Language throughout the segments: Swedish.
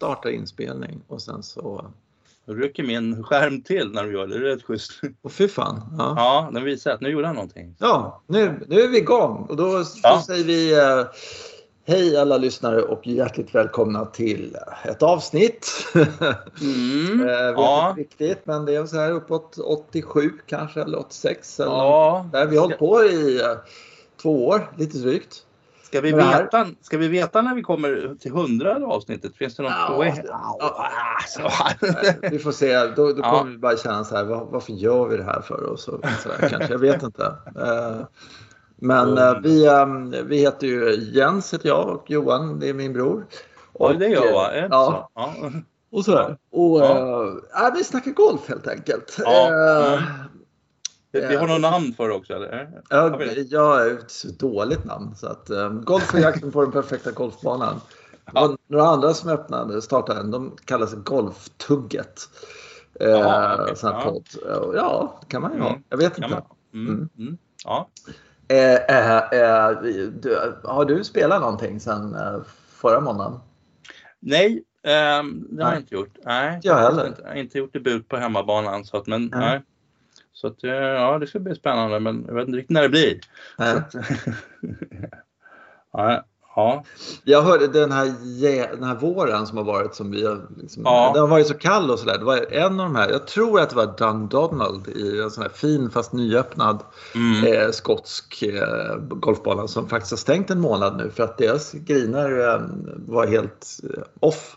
starta inspelning och sen så... Då rycker min skärm till när du gör det. Det är rätt schysst. Och fy fan. Ja, Ja, den visar att nu gjorde han någonting. ja nu, nu är vi igång och då, Ja. då säger vi eh, hej alla lyssnare och hjärtligt välkomna till ett avsnitt. Mm. Eh, Ja. riktigt, men det är så här uppåt 87 kanske eller 86. Eller Ja. där vi har hållit på i eh, två år, lite drygt. Ska vi, veta, ska vi veta när vi kommer till hundrade avsnittet? Finns det något Ja, poäng? ja. Ja, så. Vi får se, då, då Ja. kommer vi bara känna så här, varför gör vi det här för? Och så, där, kanske, jag vet inte. Eh, Men eh, vi, eh, vi heter ju Jens heter jag och Johan, det är min bror. Ja, det gör eh, va? Är Ja, så? Ja. och sådär. Och Ja. eh, vi snackar golf helt enkelt. Ja. Mm. Vi vi har något namn för det också eller? Ja, Har är ett dåligt namn. Så att, um, golf och jakten på den perfekta golfbanan. Var några andra som öppnade, startade en. De kallar sig Golftugget. Eh, okej. sån här Ja. podd. Ja, Ja, kan man ju ha. Mm. Jag vet inte. man? Mm. Mm. Ja. Eh, eh, eh, du, har du spelat någonting sen eh, förra måndagen? Nej, ehm, det har Nej. jag inte gjort. Nej, jag heller. Inte, har inte gjort debut på hemmabanan. Så att, men, Nej. Så att, eh, ja, det ska bli spännande men jag vet inte riktigt när det blir. Att, ja, ja. Jag hörde den här, den här våren som har varit som vi har, liksom, Ja. den har varit så kall och sådär. Det var en av de här, jag tror att det var Dundonald i en sån här fin fast nyöppnad Mm. eh, skotsk eh, golfbana som faktiskt har stängt en månad nu för att deras griner eh, var helt eh, off.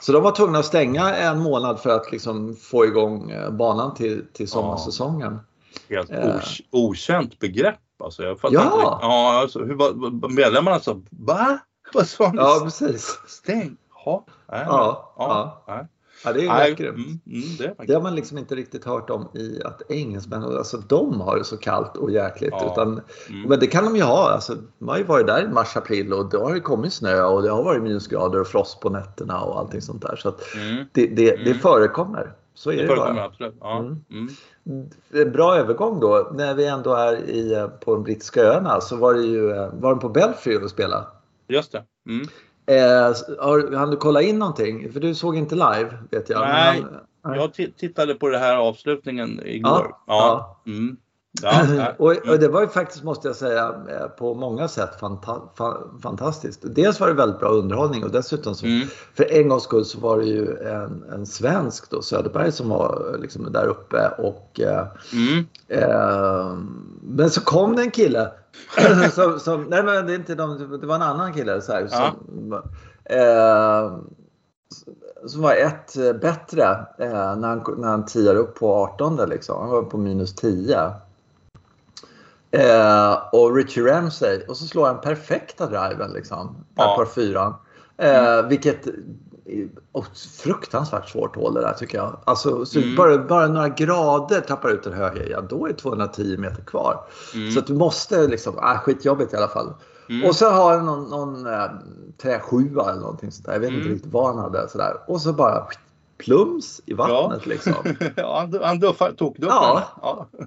Så de var tvungna att stänga en månad för att liksom få igång eh, banan till, till sommarsäsongen. Helt Eh. ok- okänt begrepp. Alltså, jag fattar Ja. inte ja alltså, hur var medlemmarna sa va? Vad sa ni? Ja, precis. Stäng? Ja. Nej, Ja, ja. nej. Ja, det är ju grymt. mm, mm, det har man liksom inte riktigt hört om i att engelsmän, alltså de har det så kallt och jäkligt. Ja. Utan, Mm. Men det kan de ju ha. Alltså, de har ju varit där i mars, april och det har ju kommit snö och det har varit minusgrader och frost på nätterna och allting sånt där. Så Mm. det, det, det Mm. förekommer. Så är Det det, bara. absolut. Ja. Mm. Mm. Bra övergång då. När vi ändå är i, på de brittiska öarna så var det ju eh, var de på Belfry och spela. Just det. Mm. Eh, har, hann du kolla in någonting? För du såg inte live vet jag. Nej, Nej. Jag ti- tittade på det här avslutningen igår. Ja, Ja. Mm. Ja, ja. och, och det var ju faktiskt, måste jag säga, eh, på många sätt fanta fa- fantastiskt. Dels var det väldigt bra underhållning och dessutom så, Mm. för en gångs skull så var det ju en, en svensk då, Söderberg, som var liksom där uppe och eh, Mm. eh, men så kom det en kille som, som, nej men det är inte de, det var en annan kille så här, som, eh, som var ett eh, bättre eh, när, han, när han tiar upp på 18 liksom. Han var på minus 10. Eh, och Richie Ramsey och så slår han perfekta driven liksom. Ja. på fyran. Eh, Vilket och fruktansvärt svårt hål det där tycker jag. Alltså, så Mm. bara, bara några grader tappar ut en höger, ja då är det 210 meter kvar. Mm. Så att du måste liksom, äh, skitjobbigt i alla fall. Mm. Och så har han någon, någon äh, träsjua eller någonting sånt där. Jag vet inte Mm. riktigt vad han hade. Sådär. Och så bara plums i vattnet liksom. ja, han, han duffar, tokduffar. Ja. ja.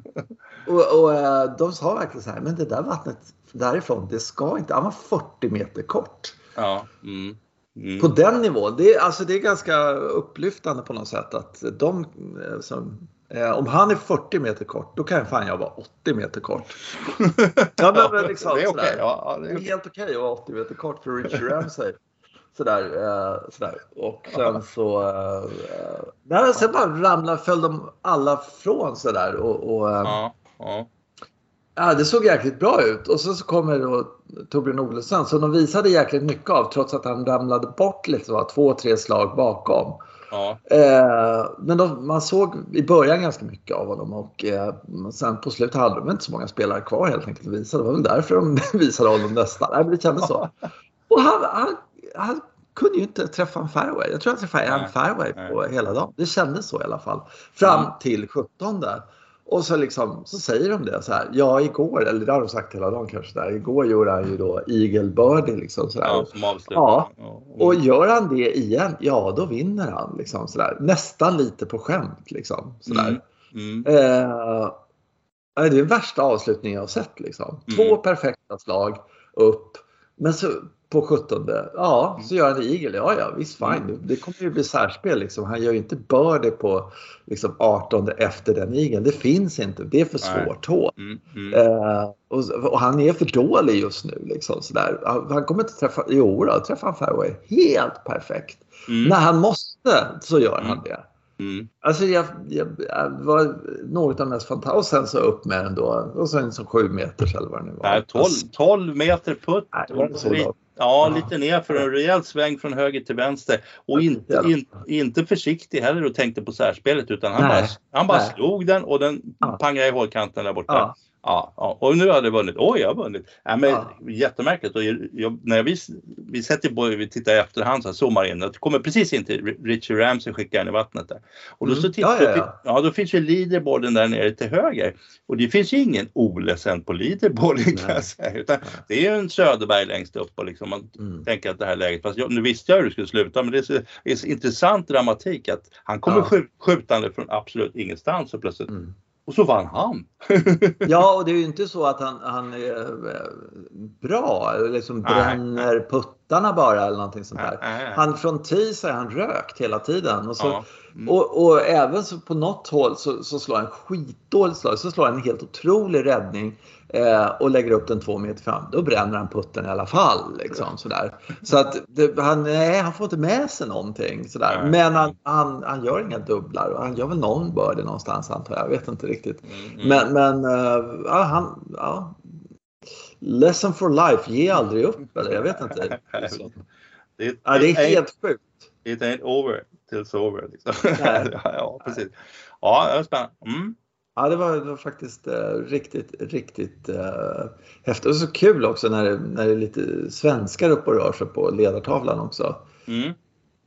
Och, och äh, de sa verkligen så här, men det där vattnet därifrån, det ska inte, han var 40 meter kort. ja. Mm. Mm. På den nivån, det är, alltså, det är ganska upplyftande på något sätt att de eh, som, eh, om han är 40 meter kort, då kan fan jag vara 80 meter kort. Ja, men, liksom, det är okej. Ja, ja, det är okej. helt okej att vara 80 meter kort för Richie Ramsey. Sådär, eh, sådär. Och sen så... Eh, sen bara ramlade, föll de alla från sådär. Och, och, Ja, ja. Ja, det såg jäkligt bra ut. Och så, så kommer då Torbjörn Olesen som de visade jäkligt mycket av trots att han ramlade bort lite, var två, tre slag bakom. ja. Eh, men de, man såg i början ganska mycket av honom och eh, sen på slutet hade de inte så många spelare kvar helt enkelt att visa. Det var väl därför de visade honom nästan. Nej, men det kändes så. Och han, han, han kunde ju inte träffa en fairway. Jag tror han träffade en Nej, fairway nej. på hela dagen. Det kändes så i alla fall. Fram till 17 Och så, liksom, så säger de det så här. Ja, igår, eller det har de sagt hela dagen kanske. Där. Igår gjorde han ju då Birdie liksom sådär. ja som avslut. Ja. Och gör han det igen, ja då vinner han. Liksom, sådär. Nästan lite på skämt. Liksom, sådär. Mm. Eh, det är den värsta avslutningen jag har sett. Liksom. Mm. Två perfekta slag upp. Men så på 17, ja, så gör han Eagle. Ja, ja, visst fine. Det kommer ju bli särspel liksom. Han gör ju inte birdie på liksom 18 efter den Eagle. Det finns inte. Det är för svårt hål. Mm, mm. eh, och, och, han är för dålig just nu liksom sådär. Han kommer inte träffa, jo då, träffar han fairway helt perfekt. Mm. När han måste så gör han mm. det. Mm. Alltså jag, jag, jag, var något av det mest fantastiska. Och sen så upp med den då. Och sen så sju meter eller vad det nu var. Nej, 12, 12 meter putt. Nej, det var så Ja, lite ner för en rejäl sväng från höger till vänster. Och inte, in, inte försiktig heller och tänkte på särspelet utan han Nej. bara, han bara slog den och den ja. pangade i hålkanten där borta. Ja. Ja, ja, och nu hade jag vunnit. Oj, jag har vunnit. Ja, men, ja. Jättemärkligt. Och jag, när vi, vi sätter på, vi tittar i efterhand, så här, zoomar in. Det kommer precis in till Richie Ramsey skickar den i vattnet där. Och då, mm. så tittar, ja, ja, ja. då finns ju leaderboarden där nere till höger. Och det finns ju ingen Ole sen på leaderboarden kan jag säga. Utan det är ju en Söderberg längst upp och liksom man mm. tänker att det här läget, fast jag, nu visste jag hur det skulle sluta, men det är så, det är så intressant dramatik att han kommer ja. skjutande från absolut ingenstans och plötsligt mm och så vann han. ja, och det är ju inte så att han, han är eh, bra, liksom bränner nej. puttarna bara eller någonting sånt där. Han från tee är han rökt hela tiden. Och, så, ja. mm. och, och, även så på något håll så, så slår han skitdåligt slag, så slår han en helt otrolig räddning eh, och lägger upp den två meter fram, då bränner han putten i alla fall. Liksom, sådär. Så att det, han, nej, han får inte med sig någonting. Sådär. Men han, han, han gör inga dubblar och han gör väl någon birdie någonstans antar jag. Jag vet inte riktigt. Mm. Men, men ja, han, ja. Lesson for life, ge aldrig upp eller jag vet inte. det, ja, det är helt sjukt. It ain't over till it's over. Liksom. ja, precis. Ja, det var spännande. Mm. Ja, det var, det var faktiskt uh, riktigt, riktigt uh, häftigt. Och så kul också när det, när det är lite svenskar uppe och rör sig på ledartavlan också. Mm.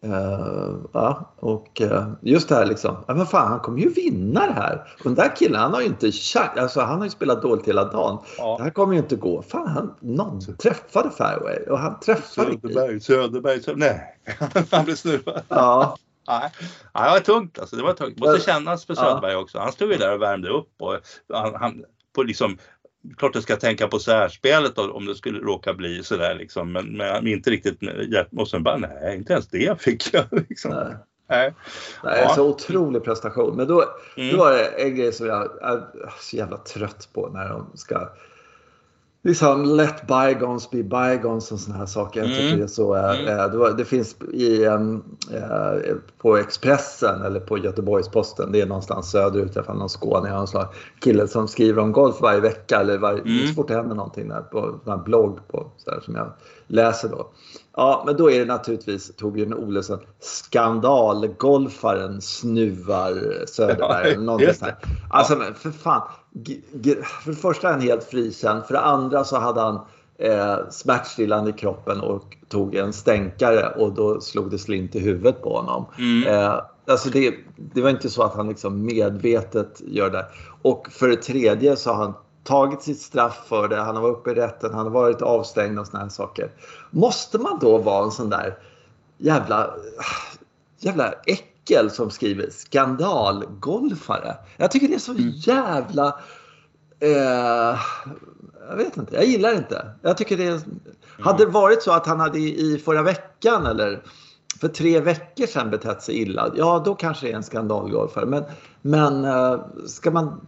Uh, ja, och uh, just det här liksom, ja, men fan han kommer ju vinna det här. Och den där killen han har ju inte chans, alltså han har ju spelat dåligt hela dagen. Ja. Det här kommer ju inte gå. Fan han, någon träffade fairway och han träffade Söderberg, Söderberg, Söderberg, nej. han blev snurrad. Ja. Nej, det var tungt alltså. Det var tungt. Måste kännas för Söderberg ja. också. Han stod ju där och värmde upp och han, han på liksom Klart jag ska tänka på särspelet om det skulle råka bli sådär liksom. Men, men inte riktigt. Och sen bara nej, inte ens det fick jag. Liksom. Nej. Nej. Nej, ja. Så otrolig prestation. Men då, mm. då var det en grej som jag är så jävla trött på när de ska liksom let bygons be bygons och sådana här saker. Jag tycker mm. det är så. Mm. Äh, det, finns i, äh, på Expressen eller på Göteborgs-Posten, det är någonstans söderut, i alla fall någon Skåne, någon sån kille som skriver om golf varje vecka eller varje, mm. så fort det händer någonting där på en blogg på, så där, som jag läser då. Ja, men då är det naturligtvis Torbjörn Olesen, skandalgolfaren snuvar Söderberg. Ja, någonting sånt Alltså men för fan. För det första är han helt frikänd. För det andra så hade han eh, smärtstillande i kroppen och tog en stänkare och då slog det slint i huvudet på honom. Mm. Eh, alltså det, det var inte så att han liksom medvetet gör det. Och för det tredje så har han tagit sitt straff för det, han har varit uppe i rätten, han har varit avstängd och såna här saker. Måste man då vara en sån där jävla, jävla äckel som skriver skandalgolfare? Jag tycker det är så mm. jävla... Eh, jag vet inte, jag gillar inte. Jag tycker det är, Hade det varit så att han hade i förra veckan eller för tre veckor sedan betett sig illa, ja då kanske det är en skandalgolfare. Men, men eh, ska man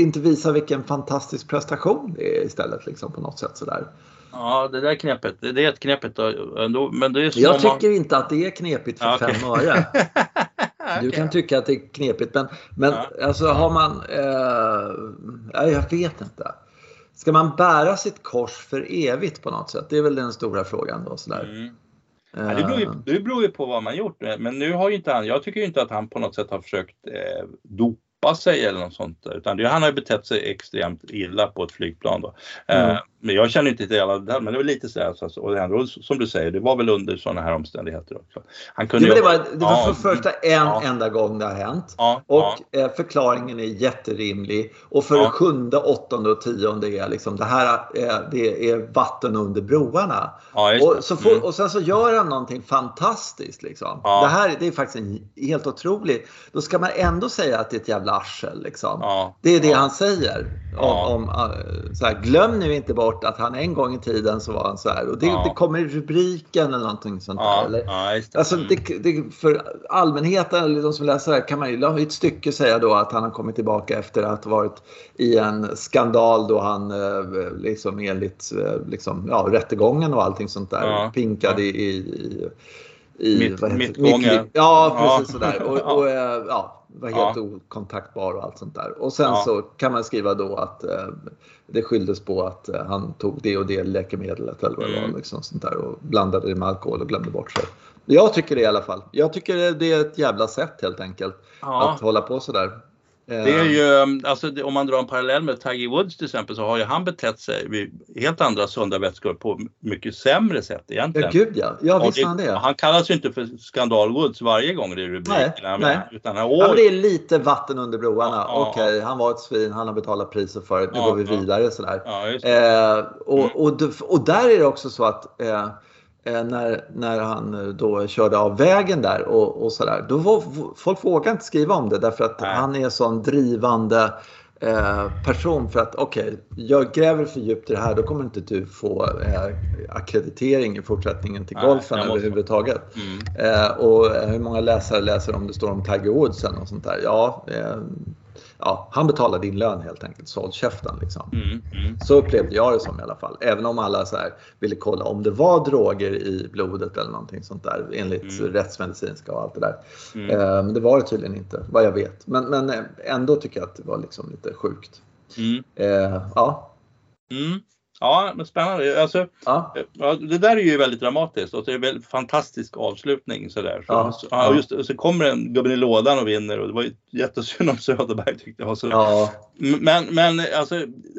inte visa vilken fantastisk prestation det är istället liksom på något sätt sådär. Ja, det där knepet, det är ett knepet ändå, men det är Jag tycker man... inte att det är knepigt för okay. fem öre. Du kan tycka att det är knepigt men, men ja. alltså har man, eh, jag vet inte. Ska man bära sitt kors för evigt på något sätt? Det är väl den stora frågan då. Sådär. Mm. Ja, det, beror ju, det beror ju på vad man gjort. Men nu har ju inte han, jag tycker inte att han på något sätt har försökt eh, dopa doppa sig eller något sånt. Utan det, han har betett sig extremt illa på ett flygplan. Då. Mm. Uh, men jag känner inte till det här, men det var lite så här, så, och ändå, som du säger, det var väl under sådana här omständigheter också. Han kunde Nej, det var, det var för ja, första en ja. enda gång det har hänt. Ja, och. Eh, förklaringen är jätterimlig. Och för det sjunde, åttonde och tionde är liksom det här är, det är vatten under broarna. och, så får, mm. och sen så gör han någonting fantastiskt. Liksom. Det här det är faktiskt en, helt otroligt. Då ska man ändå säga att det är ett jävla arsel. Liksom. Ja, det är det ja. han säger. Om, om uh, så här, glöm nu inte bort att han en gång i tiden så var han så här. Och det, det kommer i rubriken eller någonting sånt där. Eller? Det. Alltså, det, det, för allmänheten eller de som läser det kan man ju i ett stycke säga då att han har kommit tillbaka efter att ha varit i en skandal då han uh, liksom enligt uh, liksom, ja, rättegången och allting sånt där pinkade i, i i Mitt, vad heter, Ja, precis ja. sådär. Och, och eh, ja, var helt ja. okontaktbar och allt sånt där. Och sen ja. så kan man skriva då att eh, det skylldes på att eh, han tog det och det läkemedlet eller vad det mm. var. Liksom, sånt där, och blandade det med alkohol och glömde bort sig. Jag tycker det i alla fall. Jag tycker det är ett jävla sätt helt enkelt. Att hålla på sådär. Det är ju, alltså, om man drar en parallell med Tiger Woods till exempel så har ju han betett sig vid helt andra sunda vätskor på mycket sämre sätt egentligen. Ja, gud ja. Ja, visst det, han det. Han kallas ju inte för skandal Woods varje gång det är rubrikerna. Nej, nej. Utan ja, det är lite vatten under broarna. Ja, Okej, okay, han var ett svin, han har betalat priset för det. Nu går vi vidare sådär. Eh, och, mm. och, och, där är det också så att Eh, när, när han eh, då körde av vägen där och, och sådär. Då var, folk vågade inte skriva om det därför att Nej. han är sån drivande eh, person för att okej, okay, jag gräver för djupt i det här då kommer inte du få eh, akkreditering i fortsättningen till golfen Nej, överhuvudtaget. Mm. Eh, och hur många läsare läser om det står om Tiger Woods och sånt där? Ja, eh, ja, han betalar din lön helt enkelt, så håll käften. Liksom. Mm, mm. Så upplevde jag det som i alla fall. Även om alla så här ville kolla om det var droger i blodet eller någonting sånt där enligt mm. rättsmedicinska och allt det där. Mm. Eh, men det var det tydligen inte, vad jag vet. Men, men eh, ändå tycker jag att det var liksom lite sjukt. Mm. Eh, ja. Mm. Ja, men spännande. Alltså, ja. det där är ju väldigt dramatiskt och det är en väldigt fantastisk avslutning sådär. Så, ja. Så, ja, just, så kommer en gubben i lådan och vinner och det var ju jättesynd om Söderberg tyckte jag. Så, ja. Men, men alltså,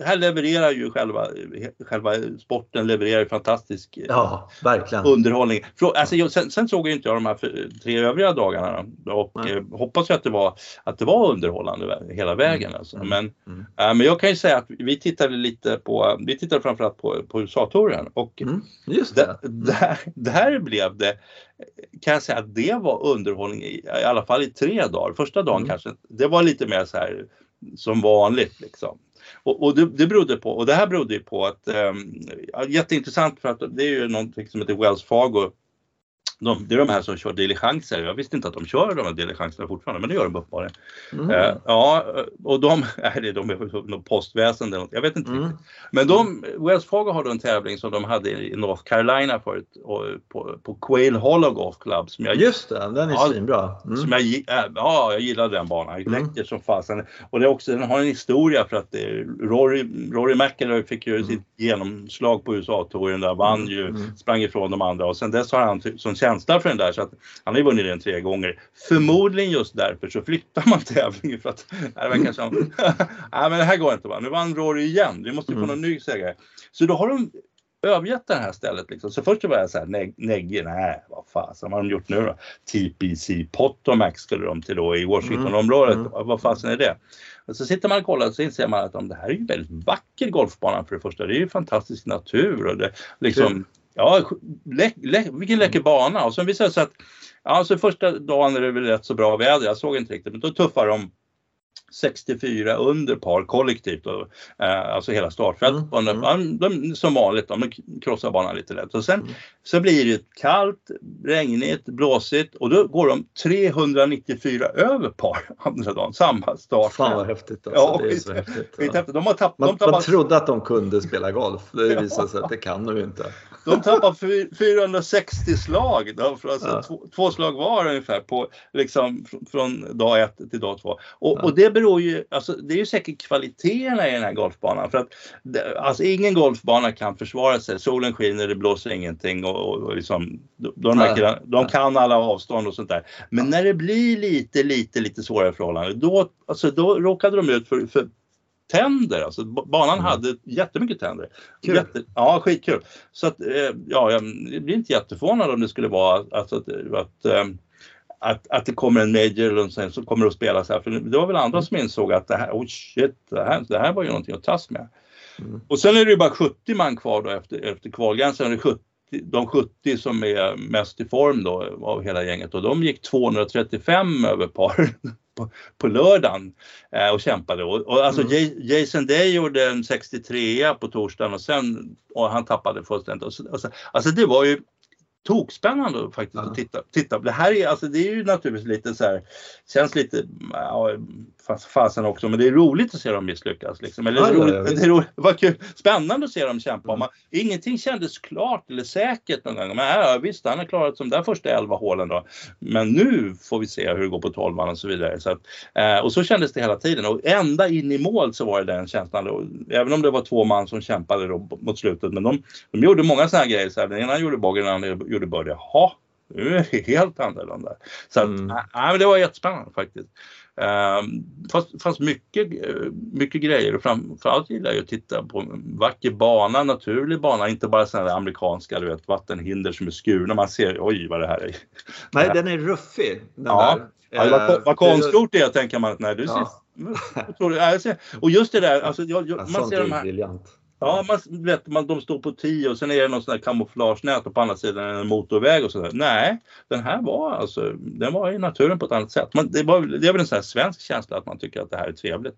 här levererar ju själva, själva sporten levererar fantastisk ja, verkligen. underhållning. Alltså, jag, sen, sen såg jag inte jag de här tre övriga dagarna och eh, hoppas att det, var, att det var underhållande hela vägen. Mm. Alltså. Men, mm. Äh, men jag kan ju säga att vi tittade lite på, vi tittade framförallt på, på USA-touren och mm, just det. Där, där blev det, kan jag säga att det var underhållning i, i alla fall i tre dagar. Första dagen mm. kanske, det var lite mer så här som vanligt liksom. Och, och det, det berodde på, och det här berodde på att, um, jätteintressant för att det är ju någonting som heter Wells Fargo de, det är de här som kör diligenser. Jag visste inte att de kör de här diligenserna fortfarande, men det gör de uppenbarligen. Mm. Eh, ja, och de, är det de är postväsende eller något, jag vet inte mm. riktigt. Men de, Wells Fargo har då en tävling som de hade i North Carolina förut, och, på, på Quail Hollow Golf Club. Som jag, Just det, den är ja, svinbra. Mm. Som jag, äh, ja, jag gillar den banan. Mm. Läcker som fasen. Och det är också, den har en historia för att det, Rory, Rory McIlroy fick ju mm. sitt genomslag på USA-touren där, vann ju, mm. sprang ifrån de andra och sen dess har han som känsla för den där så att han har ju vunnit den tre gånger. Förmodligen just därför så flyttar man tävlingen för att det verkar som, nej men det här går inte va, nu vann Rory igen, vi måste få mm. någon ny seger. Så då har de övergett det här stället liksom. Så först var jag så här, neg Negge, nej vad fasen har de gjort nu då? TPC Potomac skulle de till då i Washingtonområdet, mm. mm. vad fasen är det? Och så sitter man och kollar och så inser man att det här är ju väldigt vacker golfbana för det första. Det är ju fantastisk natur och det liksom Ja, lä, lä, vilken läcker bana. Och sen visade det sig att alltså första dagen är det väl rätt så bra väder. Jag såg inte riktigt, men då tuffar de 64 under par kollektivt, och, eh, alltså hela startfältet. Mm, mm. De, som vanligt, de krossar banan lite lätt. Och sen mm. så blir det kallt, regnigt, blåsigt och då går de 394 över par andra dagen, samma start. Fan vad häftigt alltså. Ja, det är så häftigt. Ja. De har tapp, man, de tappar... man trodde att de kunde spela golf, det visade sig att det kan de inte. De tappar 460 slag, då, alltså ja. två, två, slag var ungefär på, liksom, från dag ett till dag två. Och, ja. och det beror ju, alltså, det är ju säkert kvaliteterna i den här golfbanan. För att, alltså, ingen golfbana kan försvara sig. Solen skiner, det blåser ingenting och, och, och liksom, de, de, de, kan alla avstånd och sånt där. Men när det blir lite, lite, lite svårare förhållanden, då, alltså, då råkade de ut för, för tänder. Alltså, banan mm. hade jättemycket tänder. Kul. Jätte, ja, skitkul. Så att, eh, ja, jag blir inte jätteförvånad om det skulle vara alltså, att, att, att eh, att, att det kommer en major eller sen så kommer det att spelas här. För det var väl andra som insåg att det här, oh shit, det här, det här var ju någonting att tas med. Mm. Och sen är det ju bara 70 man kvar då efter, efter kvalgränsen. 70, de 70 som är mest i form då av hela gänget och de gick 235 över par på, på lördagen eh, och kämpade. Och, och alltså mm. Jason Day gjorde en 63 på torsdagen och sen och han tappade fullständigt. Och och så, alltså det var ju tokspännande faktiskt ja. att titta, titta. Det här är, alltså, det är ju naturligtvis lite så här, känns lite, ja, fasen också, men det är roligt att se dem misslyckas. Liksom. Eller, ja, roligt, ja, det, är roligt, var kul, spännande att se dem kämpa. Mm. Man, ingenting kändes klart eller säkert någon gång. Men ja, visst, han har klarat de där första elva hålen då. Men nu får vi se hur det går på tolvan och så vidare. Så att, eh, och så kändes det hela tiden och ända in i mål så var det den känslan. Då, även om det var två man som kämpade då mot slutet. Men de, de gjorde många sådana grejer. Så här, den ena gjorde bogey, den andra gjorde birdie. Jaha, nu är det helt annorlunda. Så att, mm. äh, det var jättespännande faktiskt. Um, fast, fanns mycket, mycket grejer och framförallt gillar jag att titta på vacker bana, naturlig bana, inte bara sådana amerikanska du vet, vattenhinder som är skurna. Man ser, oj vad det här är. Nej, den är ruffig. Den ja, ja vad, vad eh, konstgjort det är tänker man. Nej, du ja. ser, och just det där, alltså, jag, jag, man ser de här, briljant. Ja, man vet man, de står på 10 och sen är det någon sån här kamouflagenät och på andra sidan en motorväg och sådär. Nej, den här var alltså, den var i naturen på ett annat sätt. Man, det, var, det är väl en sån här svensk känsla att man tycker att det här är trevligt.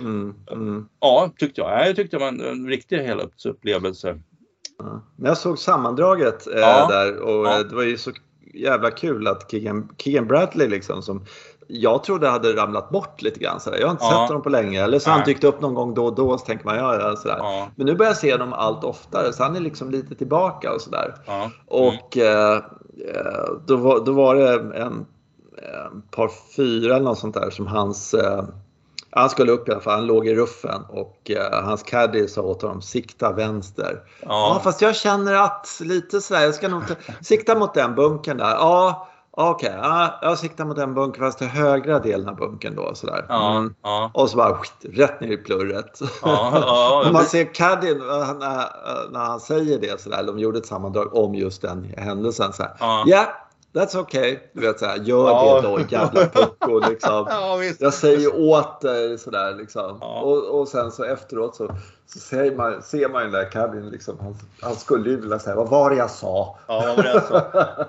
Mm, mm. Ja, tyckte jag. Jag tyckte det var en, en riktig helhetsupplevelse. Ja. Jag såg sammandraget eh, ja. där och ja. det var ju så jävla kul att Keegan, Keegan Bradley liksom som jag trodde hade ramlat bort lite grann. Sådär. Jag har inte ja. sett honom på länge. Eller så har han dykt upp någon gång då och då. Så tänker man, ja, sådär. Ja. Men nu börjar jag se honom allt oftare. Så han är liksom lite tillbaka och sådär. Ja. Mm. Och eh, eh, då, var, då var det en, en par fyra eller något sånt där som hans eh, han skulle upp i alla fall, han låg i ruffen och uh, hans caddy sa åt honom sikta vänster. Ja. ja fast jag känner att lite sådär, jag ska nog sikta mot den bunken där. Ja, Okej, okay, ja, jag siktar mot den bunken fast till högra delen av bunken då. Sådär. Ja, mm. ja. Och så bara skit, rätt ner i plurret. Ja, man ser Caddy när, när han säger det sådär, de gjorde ett sammandrag om just den händelsen. Så ja, yeah, That's okay. Du vet såhär, gör det då jävla pucko liksom. Ja, jag säger åt dig sådär liksom. Och, och sen så efteråt så, så ser, man, ser man ju den där Kevin liksom. Han, han skulle ju vilja säga, vad var det jag sa? Ja, vad var det jag sa?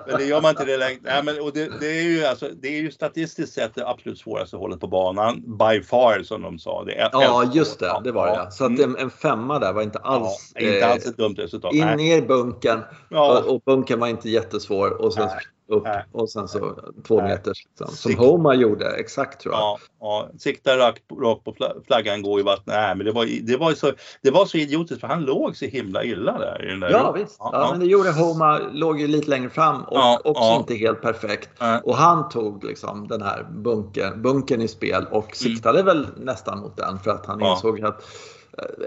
Men det gör man inte det längre. Nej, men, och det, det, är ju, alltså, det är ju statistiskt sett det absolut svåraste hållet på banan. By far som de sa. Det är ja, just det. Det var det ja. Så att en, en femma där var inte alls, ja, inte alls ett dumt resultat. In ner bunken. Ja. Och, och bunken var inte jättesvår. Och sen Nej upp Nej. och sen så två meters. Liksom. Som Homa gjorde, exakt tror jag. Ja, ja. sikta rakt, rakt på flaggan, gå i vattnet. Nej, men det var, det, var så, det var så idiotiskt för han låg så himla illa där. I den där ja, visst. Ja, ja, men det gjorde Homa, låg ju lite längre fram och ja, också inte helt perfekt. Och han tog liksom den här bunkern, bunkern i spel och mm. siktade mm. väl nästan mot den för att han insåg att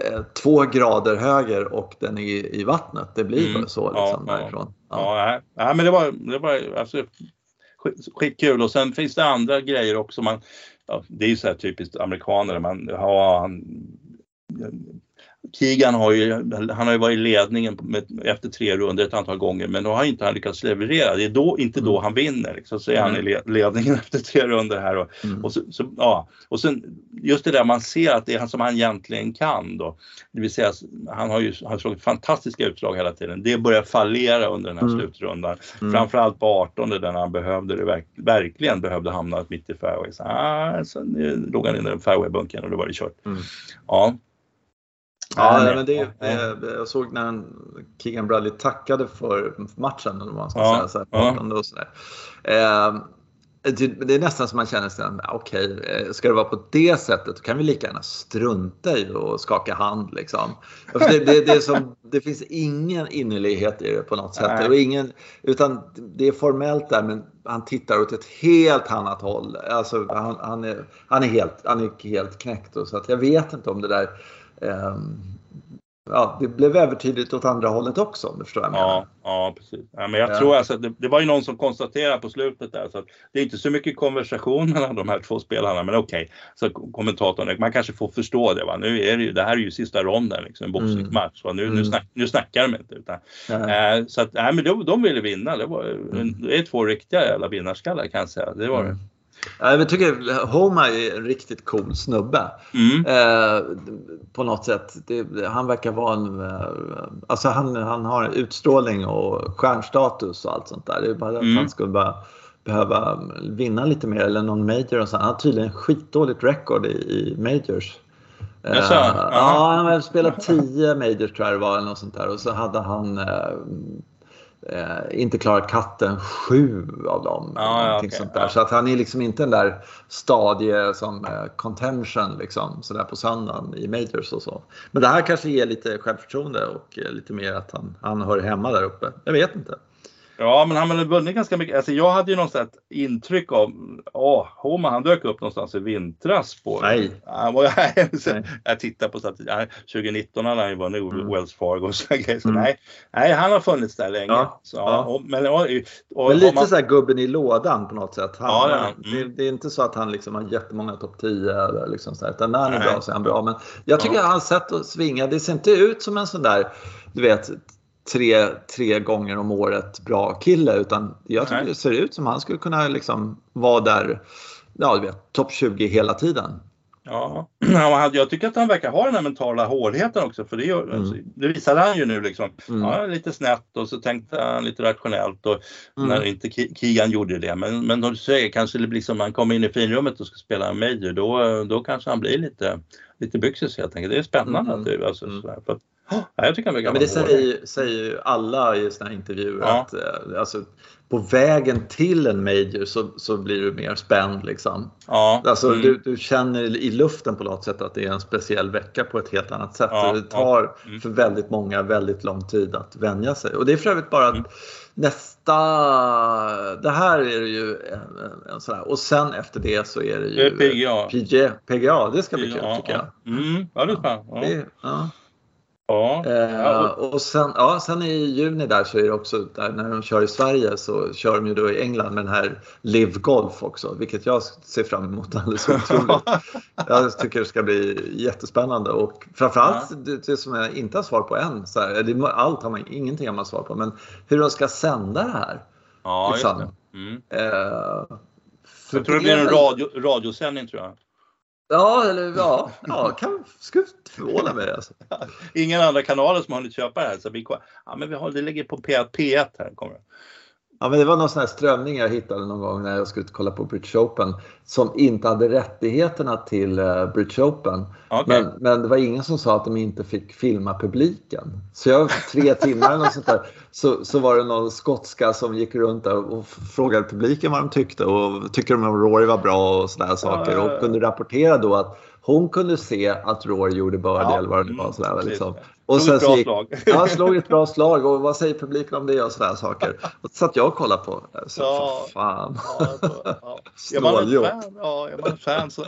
Eh, två grader höger och den är i vattnet. Det blir mm. så liksom ja, därifrån. Ja. ja, ja, men det var, det var alltså, skitkul och sen finns det andra grejer också. Man, ja, det är ju så här typiskt amerikaner. Man, ja, han, Keegan har ju, han har ju varit i ledningen med, efter tre runder ett antal gånger men då har inte han lyckats leverera. Det är då, inte då mm. han vinner. Liksom. Så är han i ledningen efter tre runder här. Och, mm. och, så, så, ja. och sen just det där man ser att det är han som han egentligen kan då. Det vill säga han har ju han slagit fantastiska utslag hela tiden. Det börjar fallera under den här mm. slutrundan. Mm. Framförallt på 18 där han behövde det verk, verkligen behövde hamna mitt i fairway. Så, ah, så låg han i den fairwaybunken och då var det kört. Mm. Ja. Ja, nej, men det, eh, jag såg när han, Keegan Bradley tackade för matchen. Eller man ska ja, säga, så här, ja. och så eh, det är nästan som man känner sig, okej, okay, eh, ska det vara på det sättet då kan vi lika gärna strunta i och skaka hand. Liksom. Det, det, det, som, det finns ingen innerlighet i det på något sätt. Och ingen, utan det är formellt där men han tittar åt ett helt annat håll. Alltså, han, han, är, han, är, helt, han är helt knäckt. Och så att jag vet inte om det där Ehm, ja, det blev övertydligt åt andra hållet också om du förstår vad jag menar. Ja, ja precis. Ja, men jag ja. tror alltså, det, det, var ju någon som konstaterade på slutet där så att det är inte så mycket konversation mellan de här två spelarna men okej, okay. så kommentatorn, man kanske får förstå det. Va? Nu är det, ju, det här är ju sista ronden, liksom, en boxningsmatch. Va? Nu, mm. nu, snack, nu snackar de inte. Utan, eh, så att, nej, men de, de ville vinna. Det, var, mm. det är två riktiga jävla vinnarskallar kan jag säga. Det var mm. Jag tycker Homa är en riktigt cool snubbe. Mm. Eh, på något sätt. Det, han verkar vara en... Eh, alltså han, han har utstrålning och stjärnstatus och allt sånt där. Det är bara att mm. han skulle bara behöva vinna lite mer eller någon major och så. Han har tydligen skitdåligt record i, i majors. Eh, Ja. ja, han har spelat 10 majors tror jag det var eller något sånt där och så hade han eh, eh, inte klarat katten sju av dem. Ja, ja, okej, sånt där. Så att han är liksom inte den där stadie som eh, contention liksom sådär på söndagen i majors och så. Men det här kanske ger lite självförtroende och eh, lite mer att han, han hör hemma där uppe. Jag vet inte. Ja, men han har vunnit ganska mycket. Alltså, jag hade ju någonstans ett intryck av, åh, Homan han dök upp någonstans i vintras på... Nej. Han var, Nej. jag tittar på statistiken, 2019 hade han ju vunnit Mm. Wells Fargo och sådana grejer. Så Mm. nej, nej, han har funnits där länge. Ja, Så, ja. Och, men, och, och, Men lite Homan- så här gubben i lådan på något sätt. Han, Ja, det är han. det, Mm. det är inte så att han liksom har jättemånga topp 10 eller liksom så här, utan när han är Nej. bra så är han bra. Men jag tycker Ja. att hans sätt att svinga, det ser inte ut som en sån där, du vet, tre, tre gånger om året bra kille utan jag tycker Nej. det ser ut som han skulle kunna liksom vara där, ja du vet, topp 20 hela tiden. Ja, jag tycker att han verkar ha den här mentala hårdheten också. För det, Mm. alltså, det visade han ju nu liksom. Mm. Ja, lite snett och så tänkte han lite rationellt och Mm. när inte Ki- Kigan gjorde det. Men, men som du säger, kanske det blir liksom, han kommer in i finrummet och ska spela en major, då, då kanske han blir lite, lite byxis helt enkelt. Det är spännande. Mm. Att det, alltså, Mm. sådär, för, ja, jag tycker han verkar Ja, men det säger, ju- säger ju alla i såna här intervjuer Ja. att eh, alltså, på vägen till en major så, så blir du mer spänd liksom. Ja, Alltså, mm. du, du känner i luften på något sätt att det är en speciell vecka på ett helt annat sätt. Ja, det tar Mm. för väldigt många väldigt lång tid att vänja sig. Och det är för övrigt bara Mm. nästa... Det här är det ju en, en, sån här. Och sen efter det så är det Det är ju PGA. PGA. PGA, det ska bli kul tycker jag. ja. Mm, ja, det är. Ja. Ja. Ja. Eh, Ja, och sen, ja, sen i juni där så är det också, där, när de kör i Sverige så kör de ju då i England med den här Live Golf också, vilket jag ser fram emot alldeles otroligt. jag tycker det ska bli jättespännande och framförallt det, det som jag inte har svar på än, så här, det, allt har man, ingenting har man svar på, men hur de ska sända det här. ja, just liksom. det. Mm. Eh, Jag tror det blir en radio, radiosändning tror jag. Ja, eller ja, ja kan, skulle inte förvåna mig. Alltså. Ingen andra kanaler som har hunnit köpa det här. Så vi, ja, men vi har, det ligger på P, P1 här. Kommer det. Ja, men det var någon sån här strömning jag hittade någon gång när jag skulle kolla på British Open som inte hade rättigheterna till uh, British Open. Okej. Men, men det var ingen som sa att de inte fick filma publiken. Så jag tre timmar eller sånt där, så, så var det någon skotska som gick runt där och frågade publiken vad de tyckte och tyckte de att Rory var bra och sådana saker och kunde rapportera då att hon kunde se att Rory gjorde birdie Ja, eller vad det var. Sådär, liksom. Slog Och sen ett bra gick, slag. Ja, slog ett bra slag och vad säger publiken om det och sådana saker. Och så satt jag och kollade på. Så, Ja. för fan. Ja, så, ja. Är man Snåljobb. fan, ja, är man ett fan så...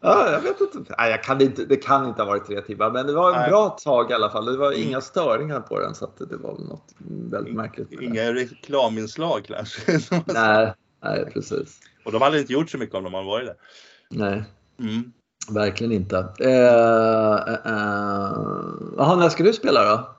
Ja, jag vet inte. Nej, jag kan inte. Det kan inte ha varit tre timmar, men det var en Nej. bra tag i alla fall. Det var Mm. inga störningar på den så att det var något väldigt märkligt. Inga reklaminslag kanske. Nej, nej, precis. Och de hade inte gjort så mycket om de hade varit där. Nej, Mm. verkligen inte. Eh, eh, eh. Jaha, när ska du spela då?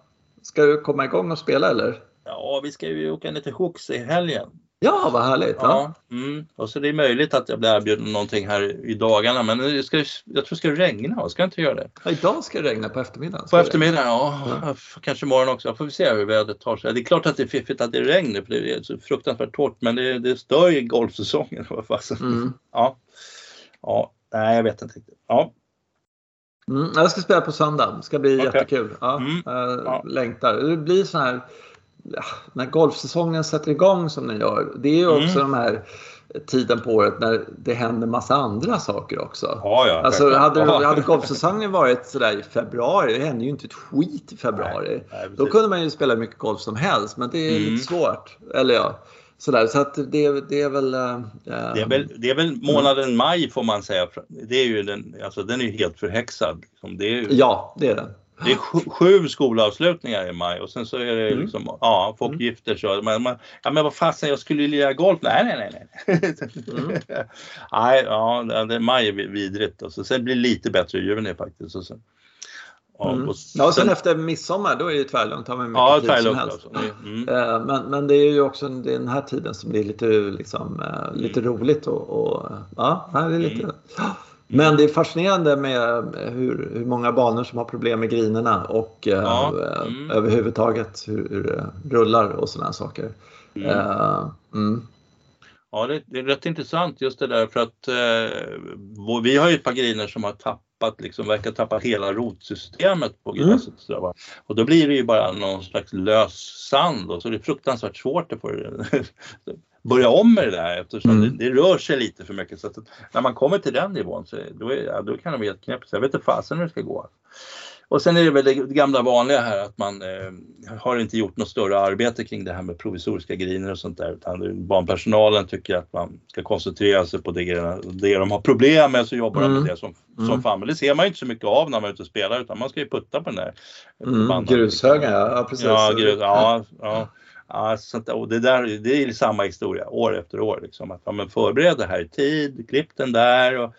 Ska du komma igång och spela eller? Ja, vi ska ju åka ner till Hooks i helgen. Ja, vad härligt. Ja. Ja, mm. och så det är möjligt att jag blir erbjuden någonting här i dagarna men det ska, jag tror det ska regna, va? ska jag inte göra det? Ja, idag ska det regna på eftermiddagen. På eftermiddagen, ja. Kanske imorgon också. Får vi se hur vädret tar sig. Det är klart att det är fiffigt att det är regn nu för det är så fruktansvärt torrt men det, det stör ju golfsäsongen. Mm. Ja. ja, nej jag vet inte riktigt. Ja, Mm, jag ska spela på söndag. Det ska bli Okej. jättekul. Ja, Mm. Ja. Längtar. Det blir så här, när golfsäsongen sätter igång som den gör. Det är ju Mm. också de här tiden på året när det händer massa andra saker också. ja, ja Alltså, hade, hade golfsäsongen varit sådär i februari, det hände ju inte ett skit i februari. Nej, nej, Då kunde man ju spela mycket golf som helst, men det är Mm. lite svårt. Eller ja, sådär. Så att det, det är väl... äh, Det är, väl, det är väl månaden maj får man säga. Det är ju den, alltså den är ju helt förhäxad. Liksom. Det är, ju, Ja, det är det. det är sju, sju skolavslutningar i maj och sen så är det Mm. liksom, ja, folk gifter sig. Man, man, ja men vad fasen, jag skulle ju lira golf. Nej, nej, nej. nej. Mm. nej, ja, det, maj är vidrigt. Och så, sen blir det lite bättre i juni faktiskt. Och sen, ja, Mm. och Ja, och sen efter midsommar då är det tvärlugnt. Har man mycket ja, tid som helst. alltså. Mm. Eh, Men, men det är ju också den här tiden som blir lite, liksom, eh, lite Mm. roligt och, och ja, nej, det är lite. Men det är fascinerande med hur, hur många banor som har problem med grinerna och eh, Ja, eh, mm. överhuvudtaget hur, hur det rullar och sådana saker. Mm. Eh, mm. Ja, det, det, är rätt intressant just det där för att eh, vi har ju ett par griner som har tappat, liksom, verkar tappa hela rotsystemet på mm. gräset. Mm. Och då blir det ju bara någon slags lös sand och så det är fruktansvärt svårt att få börja om med det där eftersom mm. det, det, rör sig lite för mycket. Så när man kommer till den nivån så då, är, då kan det bli helt knäppt. Jag vet inte fasen hur det ska gå. Och sen är det väl det gamla vanliga här att man eh, har inte gjort något större arbete kring det här med provisoriska griner och sånt där utan barnpersonalen tycker att man ska koncentrera sig på det, det de har problem med så jobbar de med mm. det som, som mm. Men det ser man ju inte så mycket av när man är ute och spelar utan man ska ju putta på den där mm, Grushögen ja, precis. Ja, grus, ja, ja. Ja, sånt, och det, där, det är samma historia år efter år. Liksom, att, ja, men förbered det här i tid, klipp den där. Och,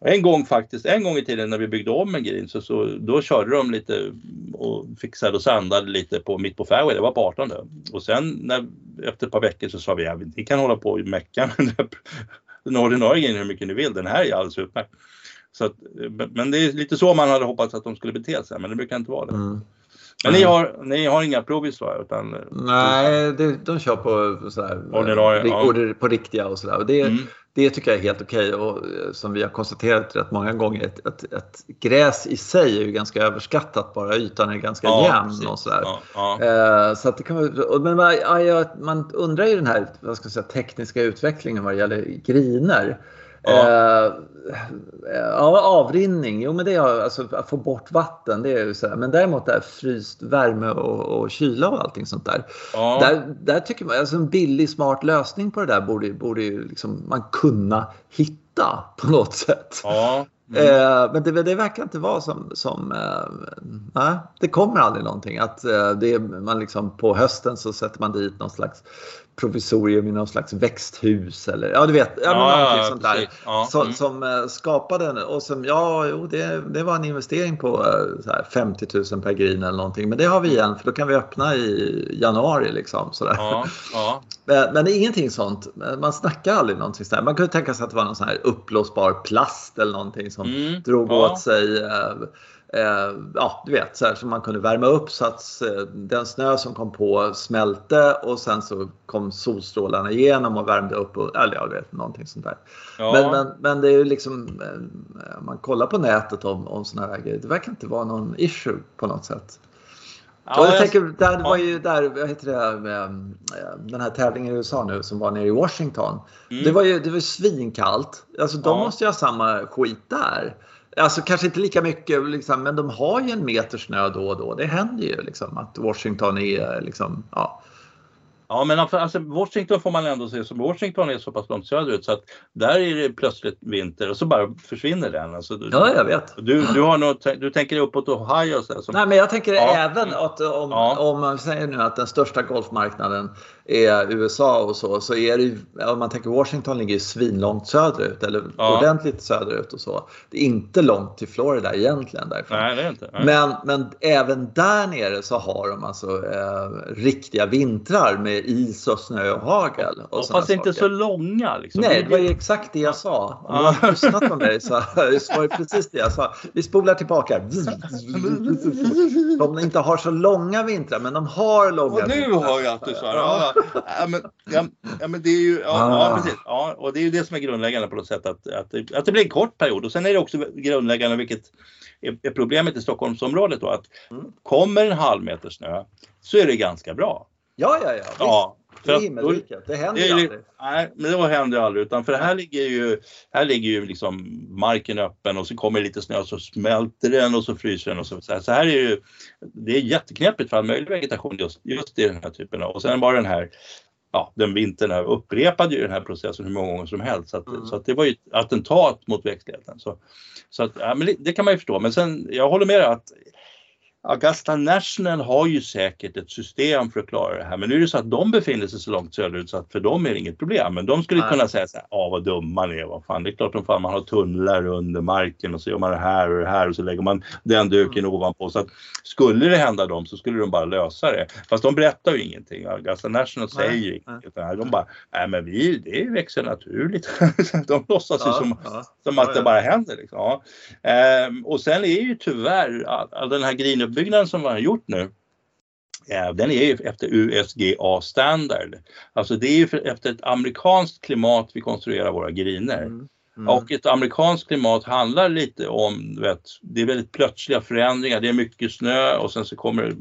en gång faktiskt, en gång i tiden när vi byggde om en green så, så då körde de lite och fixade och sandade lite på mitt på fairway, det var på 18 Och sen när, efter ett par veckor så sa vi, ja, ni kan hålla på och mecka med den ordinarie grejen hur mycket ni vill, den här är alldeles utmärkt. Så att, men det är lite så man hade hoppats att de skulle bete sig, men det brukar inte vara det. Mm. Men ni har, ni har inga provis va? Utan, Nej, det, de kör på, sådär, ordinarie, ja. på riktiga och sådär. Det, mm. Det tycker jag är helt okej och eh, som vi har konstaterat rätt många gånger, ett, ett, ett, gräs i sig är ju ganska överskattat bara ytan är ganska ja, jämn och sådär. Ja, ja. Eh, så att det kan vara, men man, man undrar ju den här vad ska jag säga, tekniska utvecklingen vad det gäller griner. Ja. Uh, avrinning, jo men det är alltså att få bort vatten, det är ju så här. Men däremot där fryst värme och, och kyla och allting sånt där. Ja. Där, där tycker man, alltså en billig smart lösning på det där borde, borde ju liksom man kunna hitta på något sätt. Ja. Mm. Eh, men det, det, verkar inte vara som, som eh, nej, det kommer aldrig någonting. Att eh, det, man liksom på hösten så sätter man dit någon slags provisorium i någon slags växthus eller ja du vet, ja, ja, ja, sånt där. Ja, så, mm. Som äh, skapade och som, ja jo, det, det var en investering på äh, här, 50 000 per green eller någonting. Men det har vi igen för då kan vi öppna i januari liksom. Sådär. men, men det är ingenting sånt. Man snackar aldrig någonting sådär. Man kunde tänka sig att det var någon sån här uppblåsbar plast eller någonting som mm. drog åt sig eh, ja, du vet, så här som man kunde värma upp så att eh, den snö som kom på smälte och sen så kom solstrålarna igenom och värmde upp. Och, eller jag vet, någonting sånt där. Ja. Men, men, men det är ju liksom, eh, om man kollar på nätet om, om såna här grejer, det verkar inte vara någon issue på något sätt. Ja, jag, jag tänker, där, var ju där, vad heter det, eh, den här tävlingen i USA nu som var nere i Washington. Mm. Det var ju det var svinkallt. Alltså de ja. måste ju ha samma skit där. Alltså kanske inte lika mycket, liksom, men de har ju en meter snö då och då. Det händer ju liksom att Washington är liksom, ja. Ja men alltså, alltså Washington får man ändå se som Washington är så pass långt söderut så att där är det plötsligt vinter och så bara försvinner den. Alltså, du, ja jag vet. Du, du, har något, du tänker uppåt Ohio? Så som, Nej men jag tänker ja. även att om, ja. om man säger nu att den största golfmarknaden är USA och så, så är det ju, om man tänker Washington ligger ju svinlångt söderut eller ja. ordentligt söderut och så. Det är inte långt till Florida egentligen därifrån. Nej, det är inte. Nej. Men, men även där nere så har de alltså eh, riktiga vintrar med is och snö och hagel. Och ja, fast inte så långa. Liksom. Nej, det var ju exakt det jag sa. Om du har lyssnat på mig så var det precis det jag sa. Vi spolar tillbaka. De inte har så långa vintrar, men de har långa och nu vintrar. Nu hör jag att du sa ja ja, men, ja, ja, men det är ju, ja, ah. ja, precis. Ja, och det är ju det som är grundläggande på något sätt att, att, att det blir en kort period och sen är det också grundläggande vilket är, problemet i Stockholmsområdet då att mm. kommer en halv meter snö så är det ganska bra. Ja, ja, ja. Visst. ja himmelriket. Det händer ju aldrig. Nej, men det händer aldrig. Utan för här ligger ju, här ligger ju liksom marken öppen och så kommer lite snö och så smälter den och så fryser den och så. Så här, är ju, det är jätteknepigt för all möjlig vegetation just, just i den här typen av. Och sen var den här ja, den vintern här upprepade ju den här processen hur många gånger som helst. Så, att, mm. så att det var ju ett attentat mot växtligheten. Så, så att, ja, men det, det, kan man ju förstå. Men sen, jag håller med dig att Augusta National har ju säkert ett system för att klara det här men nu är det så att de befinner sig så långt söderut så att för dem är det inget problem. Men de skulle Nej. kunna säga så här, ja vad dumma ni är, vad fan det är klart som fan man har tunnlar under marken och så gör man det här och det här och så lägger man den duken mm. ovanpå. Så att skulle det hända dem så skulle de bara lösa det. Fast de berättar ju ingenting. Augusta National säger ju inget. De bara, nej men vi, det växer naturligt. de låtsas ja, ju som, ja. som att det bara händer. Liksom. Ja. Ehm, och sen är ju tyvärr all, all den här green uppbyggnaden som man har gjort nu Ja, den är ju efter USGA standard. Alltså det är ju efter ett amerikanskt klimat vi konstruerar våra griner. Mm. Mm. Och ett amerikanskt klimat handlar lite om, vet, det är väldigt plötsliga förändringar, det är mycket snö och sen så kommer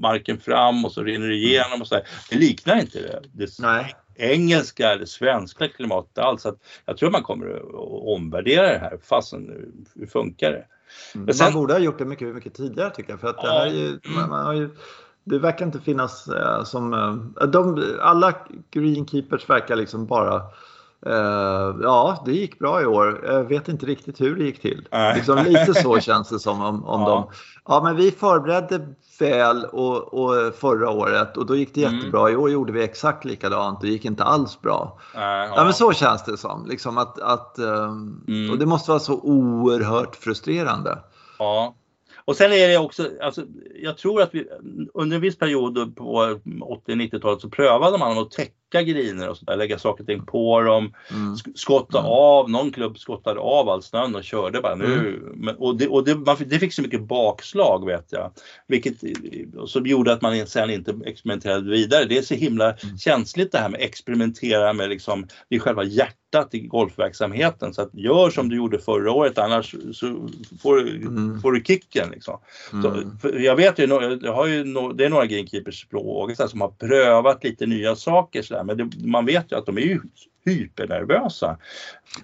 marken fram och så rinner det igenom och så där. Det liknar inte det, det Nej. engelska eller svenska klimatet alls. Att jag tror man kommer att omvärdera det här, fastän hur funkar det? Mm. Sen, man borde ha gjort det mycket, mycket tidigare tycker jag. För att ja. det, här är ju, man, man har ju, det verkar inte finnas eh, som... Eh, de, alla greenkeepers verkar liksom bara ja, det gick bra i år. Jag vet inte riktigt hur det gick till. Liksom lite så känns det som om, om ja. de... Ja, men vi förberedde väl och, och förra året och då gick det mm. jättebra. I år gjorde vi exakt likadant. Det gick inte alls bra. Äh, ja. ja men så känns det som. Liksom att, att, um, mm. Och det måste vara så oerhört frustrerande. Ja. Och sen är det också, alltså, jag tror att vi under en viss period på 80-90-talet så prövade man att täcka griner och sådär, lägga saker och ting på dem, mm. skotta mm. av, någon klubb skottade av all snön och körde bara nu. Mm. Men, och det, och det, man, det fick så mycket bakslag vet jag, vilket som gjorde att man sen inte experimenterade vidare. Det är så himla mm. känsligt det här med experimentera med liksom, det är själva hjärtat i golfverksamheten så att gör som du gjorde förra året annars så får, mm. får du kicken. Liksom. Mm. Så, jag vet ju, jag har ju, det är några greenkeepers på som har prövat lite nya saker så men det, man vet ju att de är ju hypernervösa.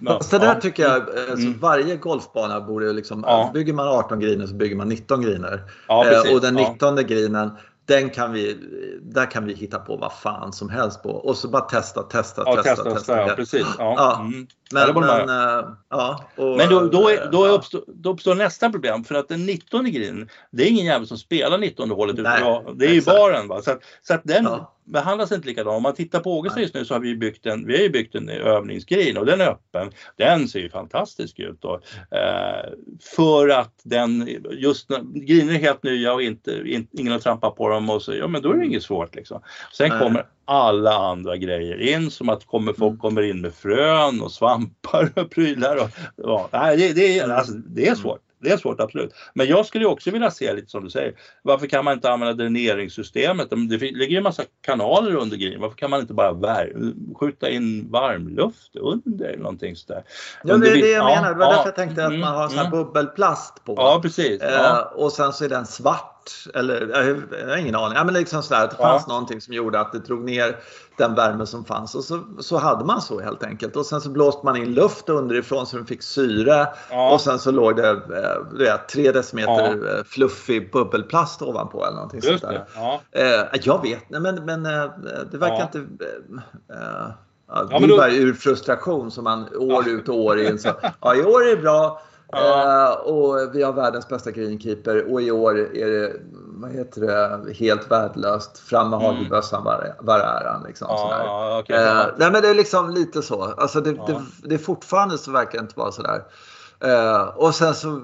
Fast det där tycker jag, alltså, mm. varje golfbana borde liksom, ja. bygger man 18 griner så bygger man 19 griner. Ja, eh, och den 19 ja. grinen den kan vi, där kan vi hitta på vad fan som helst på och så bara testa, testa, ja, testa, testa. testa ja, precis. Ja. ja. Mm. Men, men, äh, ja, och, men då, då, är, då, uppstår, då uppstår nästa problem för att den 19 grinen, det är ingen jävel som spelar 19 hålet. Nej, det är ju baren. Va? Så, att, så att den, ja behandlas inte likadant. Om man tittar på Ågesta just nu så har vi byggt en, vi har byggt en övningsgrin och den är öppen. Den ser ju fantastisk ut då. Eh, för att den, just när griner är helt nya och inte, in, ingen har trampat på dem och så, ja men då är det inget svårt liksom. Sen Nej. kommer alla andra grejer in som att kommer, folk mm. kommer in med frön och svampar och prylar. Och, ja, det, det, alltså, det är svårt. Det är svårt, absolut. Men jag skulle också vilja se lite som du säger. Varför kan man inte använda dräneringssystemet? Det ligger ju en massa kanaler under grejen. Varför kan man inte bara skjuta in varmluft under eller någonting sådär? Ja, det är det jag menar. Det var ja, därför jag tänkte att man har sån här mm. bubbelplast på. Ja, precis. Eh, och sen så är den svart eller jag har ingen aning. Ja, men liksom sådär, att det fanns ja. någonting som gjorde att det drog ner den värme som fanns och så, så hade man så helt enkelt. Och sen så blåste man in luft underifrån så den fick syre ja. och sen så låg det eh, vet, tre decimeter ja. Eh, fluffig bubbelplast ovanpå eller någonting Just sånt där. Ja. Eh, jag vet, men, men det verkar inte... Ja, det är bara ur frustration som man år ut och år in så, ja i år är det bra, Ja. Uh, och vi har världens bästa greenkeeper och i år är det, vad heter det, helt värdelöst. Fram med hagelbössan, var, var är han? Liksom, ja, okay, uh, nej men det är liksom lite så. Alltså det, ja. det, det, är fortfarande så verkar det inte vara sådär. Uh, och sen så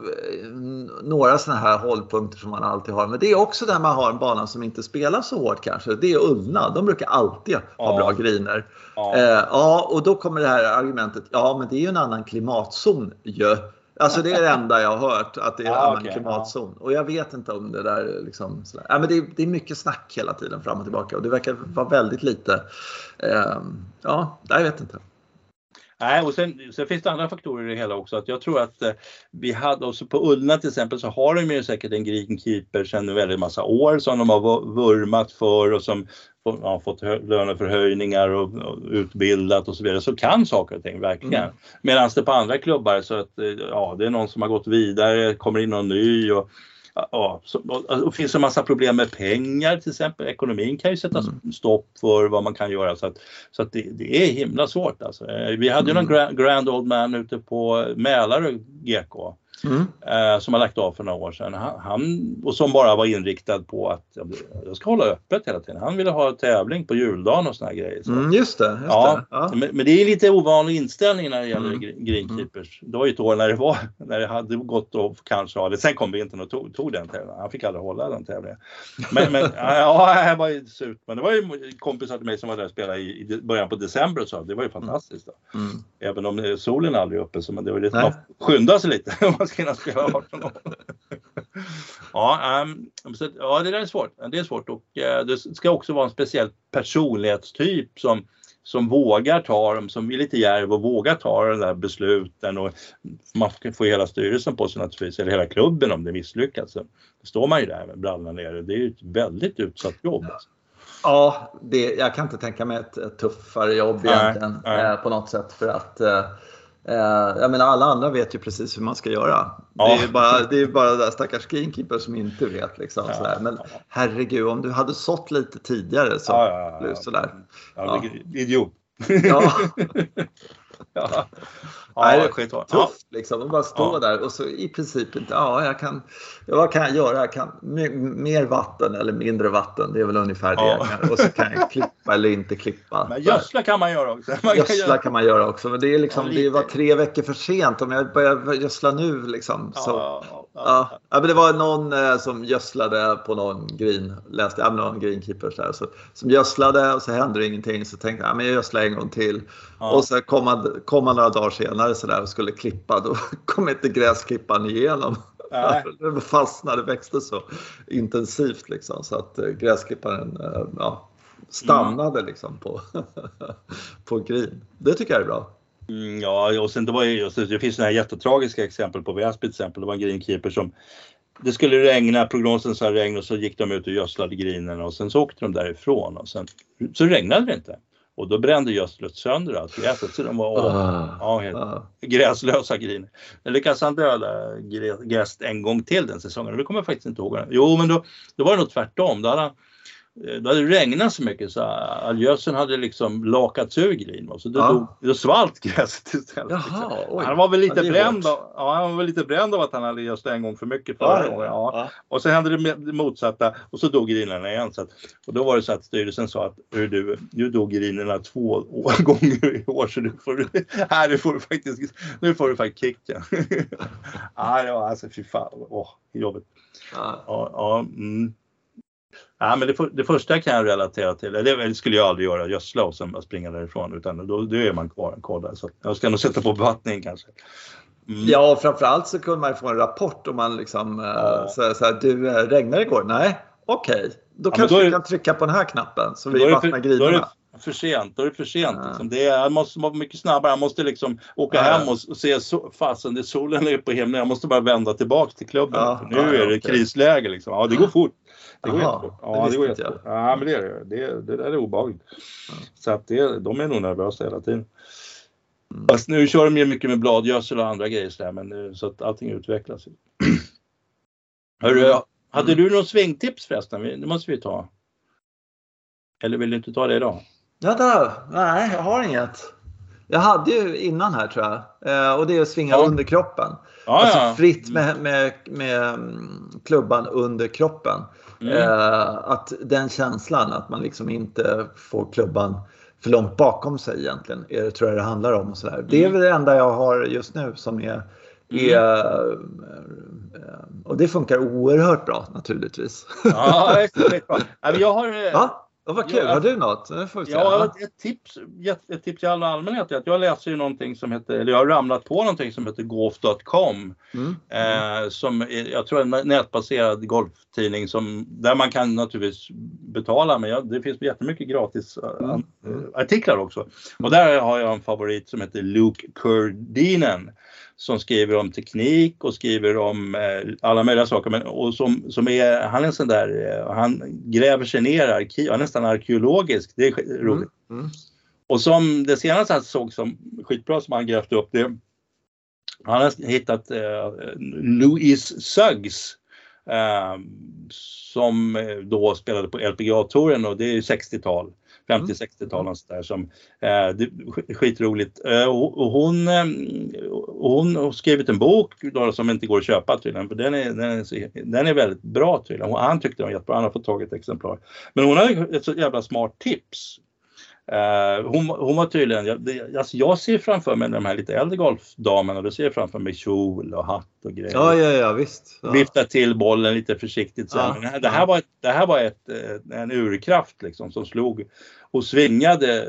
några sådana här hållpunkter som man alltid har. Men det är också där man har en bana som inte spelar så hårt kanske. Det är Ullna. De brukar alltid ha bra griner. Ja. ja, och då kommer det här argumentet. Ja, men det är ju en annan klimatzon ju. Alltså det är det enda jag har hört, att det är en ah, annan okay, klimatzon. Ja. Och jag vet inte om det där liksom. Ja, men det är, det, är mycket snack hela tiden fram och tillbaka och det verkar vara väldigt lite. Eh, ja, jag vet inte. Nej, och sen, sen, finns det andra faktorer i det hela också. Att jag tror att eh, vi hade, också på Ullna till exempel, så har de ju säkert en greenkeeper sedan en väldigt massa år som de har vurmat för och som ja, fått löneförhöjningar och, och utbildat och så vidare, så kan saker och ting verkligen. Mm. Medan det på andra klubbar så att eh, ja, det är någon som har gått vidare, kommer in någon ny och Ja, så, och, och finns det en massa problem med pengar till exempel. Ekonomin kan ju sätta mm. stopp för vad man kan göra så att, så att det, det är himla svårt alltså. Eh, vi hade ju mm. någon grand, grand old man ute på Mälarö GK Mm. Eh, som har lagt av för några år sedan. Han, han, och som bara var inriktad på att jag ska hålla öppet hela tiden. Han ville ha tävling på juldagen och såna här grejer. Så. Mm, just det. Just ja, det. Ja. Men, men, det är lite ovanlig inställning när det gäller mm. greenkeepers. Det var ju ett år när det, var, när det hade gått att kanske ha det. Sen kom vintern och tog, tog den tävlingen. Han fick aldrig hålla den tävlingen. Men, men ja, det var ju surt. Men det var ju kompisar till mig som var där och spelade i, i början på december och så. Det var ju fantastiskt. Mm. Även om solen aldrig är uppe så men det var lite, skynda sig lite hinna spela 18 år. ja, um, ja, det där är svårt. Det är svårt och uh, det ska också vara en speciell personlighetstyp som som vågar ta dem, som är lite djärv och vågar ta de där besluten och man får hela styrelsen på sig naturligtvis, eller hela klubben om det misslyckas. Så står man ju där med brallorna nere. Det är ju ett väldigt utsatt jobb. Ja, det, jag kan inte tänka mig ett, ett tuffare jobb egentligen nej, nej. Eh, på något sätt för att eh, eh, jag menar alla andra vet ju precis hur man ska göra. Ja. Det är ju bara, det är bara där stackars greenkeeper som inte vet. Liksom, ja, sådär. Men herregud, om du hade sått lite tidigare så ja, ja, ja, sådär. Ja, Idiot. Ja. ja. Nej, det är tufft ja. liksom. Att bara stå ja. där och så i princip inte, ja, jag kan, ja, vad kan jag göra? Jag kan mer vatten eller mindre vatten. Det är väl ungefär ja. det. Och så kan jag klippa eller inte klippa. Men gödsla kan man göra också. Man gödsla kan man göra också. Men det är liksom, det var tre veckor för sent om jag börjar gödsla nu liksom. Så, ja, ja. men det var någon eh, som gödslade på någon green, läste jag, någon greenkeeper så, här, så som gödslade och så hände det ingenting. Så tänkte jag, men jag gödslar en gång till. Och så kom man, kom man några dagar senare så där och skulle klippa, då kom inte gräsklipparen igenom. Det fastnade, växte så intensivt liksom så att eh, gräsklipparen eh, ja, stannade mm. liksom på, på green. Det tycker jag är bra. Mm, ja, och sen det, var ju, det finns sådana här jättetragiska exempel på Väsby till exempel. Det var en greenkeeper som det skulle regna, prognosen sa regn och så gick de ut och gödslade grinerna och sen så åkte de därifrån och sen så regnade det inte. Och då brände gödslet sönder allt gräset så de var ah, ja, helt ah. gräslösa griner. Men lyckades han döda gräset en gång till den säsongen och det kommer jag faktiskt inte ihåg. Jo men då, då var det nog tvärtom. Då hade han Eh, det hade regnat så mycket så all gödseln hade liksom lakats ur green och så då, ja. då, då svalt gräset istället. Jaha, oj. Han var väl lite ja, bränd av, ja, han var väl lite bränd av att han hade gödslat en gång för mycket förra. Ja. ja. Och sen hände det motsatta och så dog grinerna igen. Så att, och då var det så att styrelsen sa att du, nu dog grinerna två gånger i år så nu får du, här, nu får du faktiskt, nu får du faktiskt kicken. ja, ja, alltså fy fan, åh, jobbigt. Ja. Ja, mm. Ja, men det, för, det, första kan jag relatera till, det skulle jag aldrig göra, gödsla och sen springa därifrån utan då, då är man kvar, kvar där. Så jag ska nog sätta på bevattning kanske. Mm. Ja, framförallt så kunde man få en rapport om man liksom eh, ja. så, så här, du eh, regnade igår? Nej, okej, okay. då ja, kanske då är, du kan trycka på den här knappen så vi vattnar grinorna för sent, då är det för sent. Ja. Liksom. Det är, jag måste vara mycket snabbare, jag måste liksom åka ja. hem och, se, så, fasen det är solen är på himlen, jag måste bara vända tillbaka till klubben. Ja. nu är det okay. krisläge liksom. Ja, det går fort. Det går Aha, jättefort. Ja, det, det går jättefort. Ja, men det är det. Det, det där är obehagligt. Så att det, de är nog nervösa hela tiden. Mm. Fast nu kör de ju mycket med bladgödsel och andra grejer så, där, men, så att allting utvecklas. Hörru, mm. hade du något svingtips förresten? Det måste vi ta. Eller vill du inte ta det idag? Vänta, nej jag har inget. Jag hade ju innan här tror jag. Eh, och det är att svinga ja. under kroppen. Ja, alltså ja. fritt med, med, med mm, klubban under kroppen. Mm. Eh, att den känslan att man liksom inte får klubban för långt bakom sig egentligen. Är det, tror jag det handlar om. Och, sådär. Mm. Det är väl det enda jag har just nu som är, mm. är eh, och det funkar oerhört bra naturligtvis. Ja, det är bra. Jag har, ja? Oh, vad kul, ja, har du något? Ja, ett, ett, tips, ett tips i all allmänhet är att jag läser ju någonting som heter, eller jag har ramlat på någonting som heter golf.com. Mm. Eh, som är, jag tror är en nätbaserad golftidning som, där man kan naturligtvis betala men jag, det finns jättemycket gratis eh, mm. mm. artiklar också. Och där har jag en favorit som heter Luke Kurdinen som skriver om teknik och skriver om eh, alla möjliga saker. Men, och som, som är, han är en sån där, eh, han gräver sig ner i arkiv, han är nästan arkeologisk, det är mm, roligt. Mm, mm. Och som det senaste jag såg som skitbra som han grävt upp det, han har hittat eh, Louis Suggs eh, som eh, då spelade på LPGA-touren och det är 60-tal. Mm. 50-60-tal sådär som eh, det, skitroligt. Eh, och, hon, eh, hon har skrivit en bok då, som inte går att köpa tydligen, för den är, den är, den är väldigt bra tydligen. Han tyckte den var jättebra, han har fått tag i ett exemplar. Men hon har ett så jävla smart tips Uh, hon, hon var tydligen, jag, det, alltså jag ser framför mig de här lite äldre golfdamerna, då ser jag framför mig kjol och hatt och grejer. Ja, ja, ja visst. Ja. Vifta till bollen lite försiktigt. Så. Ja, det, här var, ett, det här var ett, eh, en urkraft liksom som slog och svingade,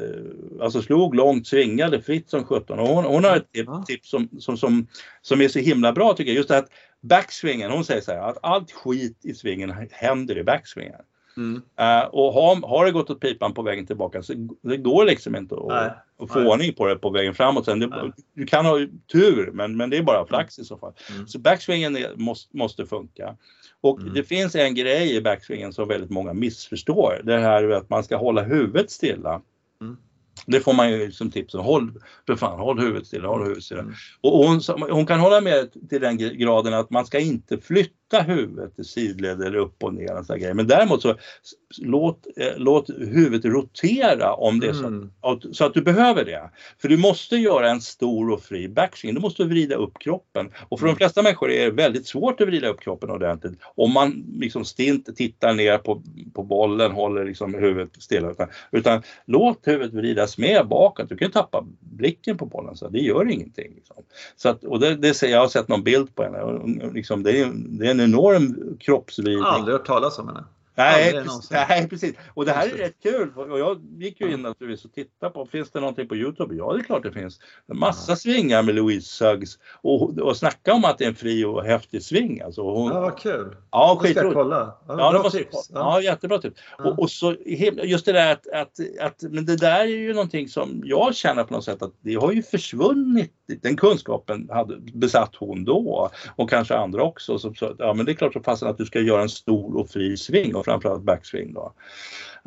alltså slog långt, svingade fritt som sjutton. Och hon, hon har ett tips som, som, som, som är så himla bra tycker jag. Just det att backswingen, hon säger så här att allt skit i svingen händer i backswingen. Mm. Uh, och har, har det gått åt pipan på vägen tillbaka så det går liksom inte att, få ordning på det på vägen framåt. Sen det, du kan ha tur men, men det är bara flax i så fall. Mm. Så backswingen är, måste, måste funka. Och mm. det finns en grej i backswingen som väldigt många missförstår. Det här att man ska hålla huvudet stilla. Mm. Det får man ju som tips. Håll, för fan, håll huvudet stilla, håll huvudet stilla. Mm. Och hon, hon, kan hålla med till den graden att man ska inte flytta huvudet i sidled eller upp och ner. Och grejer. Men däremot så låt, eh, låt huvudet rotera om det är så, mm. så att du behöver det. För du måste göra en stor och fri backswing. Du måste vrida upp kroppen. Och för de mm. flesta människor är det väldigt svårt att vrida upp kroppen ordentligt. Om man liksom stint tittar ner på, på bollen, håller liksom huvudet stilla. Utan, utan låt huvudet vridas med bakåt. Du kan tappa blicken på bollen, så det gör ingenting. Liksom. Så att, och det, det ser, jag har sett någon bild på henne. Liksom, det, är, det är en enorm kroppsvridning. Aldrig hört talas om henne. Nej precis, nej, precis. Och det här är rätt kul. Och jag gick ju in naturligtvis och tittade på, finns det någonting på Youtube? Ja, det är klart det finns. En massa svingar med Louise Suggs. Och, och snacka om att det är en fri och häftig sving. Alltså, hon, ja, vad kul. Ja, skitroligt. ska kolla. Ja, ja, tips. Ja. ja, jättebra tips. Ja. Och, och, så just det där att, att, att, men det där är ju någonting som jag känner på något sätt att det har ju försvunnit. Den kunskapen hade besatt hon då och kanske andra också. Så, så ja, men det är klart som fasen att du ska göra en stor och fri sving och framförallt backswing. Då.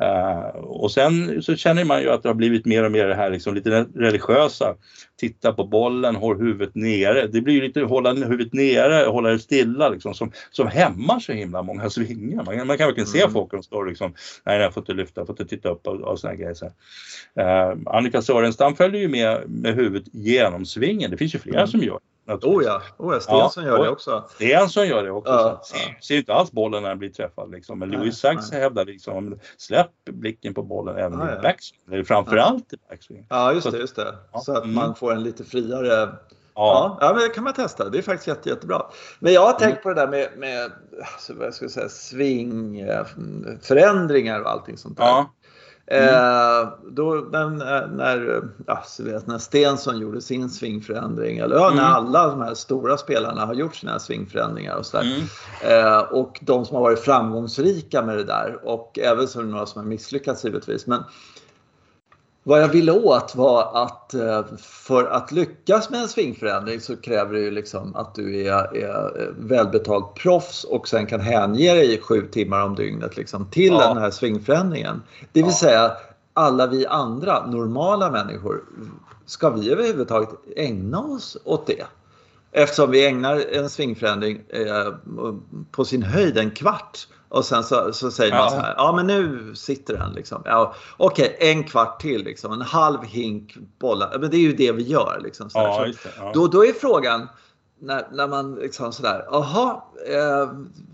Uh, och sen så känner man ju att det har blivit mer och mer det här liksom lite religiösa. Titta på bollen, håll huvudet nere. Det blir ju lite hålla huvudet nere, hålla det stilla liksom som, som hämmar så himla många svingar. Man, man kan verkligen mm. se folk som står liksom, nej jag får inte lyfta, jag får inte titta upp och, och såna grejer. Så. Uh, Annika Sörenstam följer ju med med huvudet genom svingen. Det finns ju flera mm. som gör Oh ja, oh ja Stensson ja, gör det också. Stensson gör det också. Ja, ser, ja. ser inte alls bollen när den blir träffad. Liksom. Men Louis Sachs hävdar liksom, släpp blicken på bollen även ah, i backswing. Eller framförallt ja. i backswing. Ja, just det. Just det. Så att mm. man får en lite friare Ja. ja, men det kan man testa. Det är faktiskt jätte, jättebra. Men jag har tänkt mm. på det där med, med alltså, vad ska jag säga, svingförändringar och allting sånt där. Ja. Mm. Eh, då, när, när, ja, vet, när Stensson gjorde sin svingförändring, eller ja, mm. när alla de här stora spelarna har gjort sina svingförändringar och sådär. Mm. Eh, och de som har varit framgångsrika med det där och även så några som har misslyckats givetvis. Men vad jag ville åt var att eh, för att lyckas med en svingförändring så kräver det ju liksom att du är, är välbetalt proffs och sen kan hänge dig i sju timmar om dygnet liksom till ja. den här svingförändringen. Det vill ja. säga alla vi andra normala människor, ska vi överhuvudtaget ägna oss åt det? Eftersom vi ägnar en svingförändring eh, på sin höjd en kvart och sen så, så säger man så här, ja men nu sitter den liksom. Ja, Okej, okay, en kvart till liksom, en halv hink bollar. Men det är ju det vi gör liksom. Så ja, det, ja. då, då är frågan, när, när man liksom sådär, jaha, eh,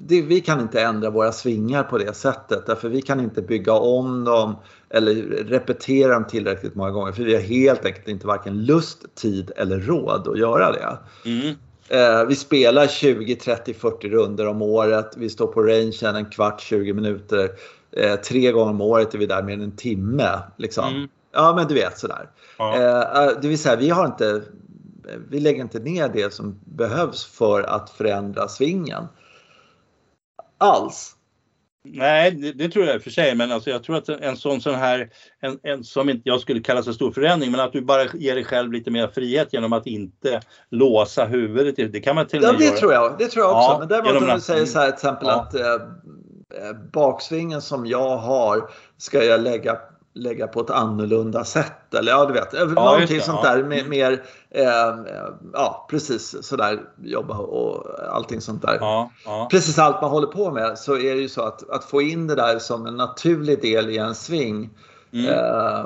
vi kan inte ändra våra svingar på det sättet därför vi kan inte bygga om dem eller repetera dem tillräckligt många gånger för vi har helt enkelt inte varken lust, tid eller råd att göra det. Mm. Eh, vi spelar 20, 30, 40 runder om året. Vi står på rangen en kvart, 20 minuter. Eh, tre gånger om året är vi där med en timme. Liksom. Mm. Ja, men du vet sådär. Ja. Eh, det vill säga, vi har inte vi lägger inte ner det som behövs för att förändra svingen. Alls. Nej, det, det, tror jag i och för sig, men alltså jag tror att en sån, sån här, en, en, som inte jag skulle kalla för stor förändring, men att du bara ger dig själv lite mer frihet genom att inte låsa huvudet. Det kan man till och med ja, det göra. Tror jag, det tror jag också. Ja, men däremot om du säger så här till exempel ja. att eh, eh, baksvingen som jag har ska jag lägga lägga på ett annorlunda sätt. Eller ja, du vet, ja, någonting sånt där. Mer, mm. mer eh, ja, precis sådär jobba och allting sånt där. Ja, ja. Precis allt man håller på med så är det ju så att, att få in det där som en naturlig del i en sving. Mm. Eh,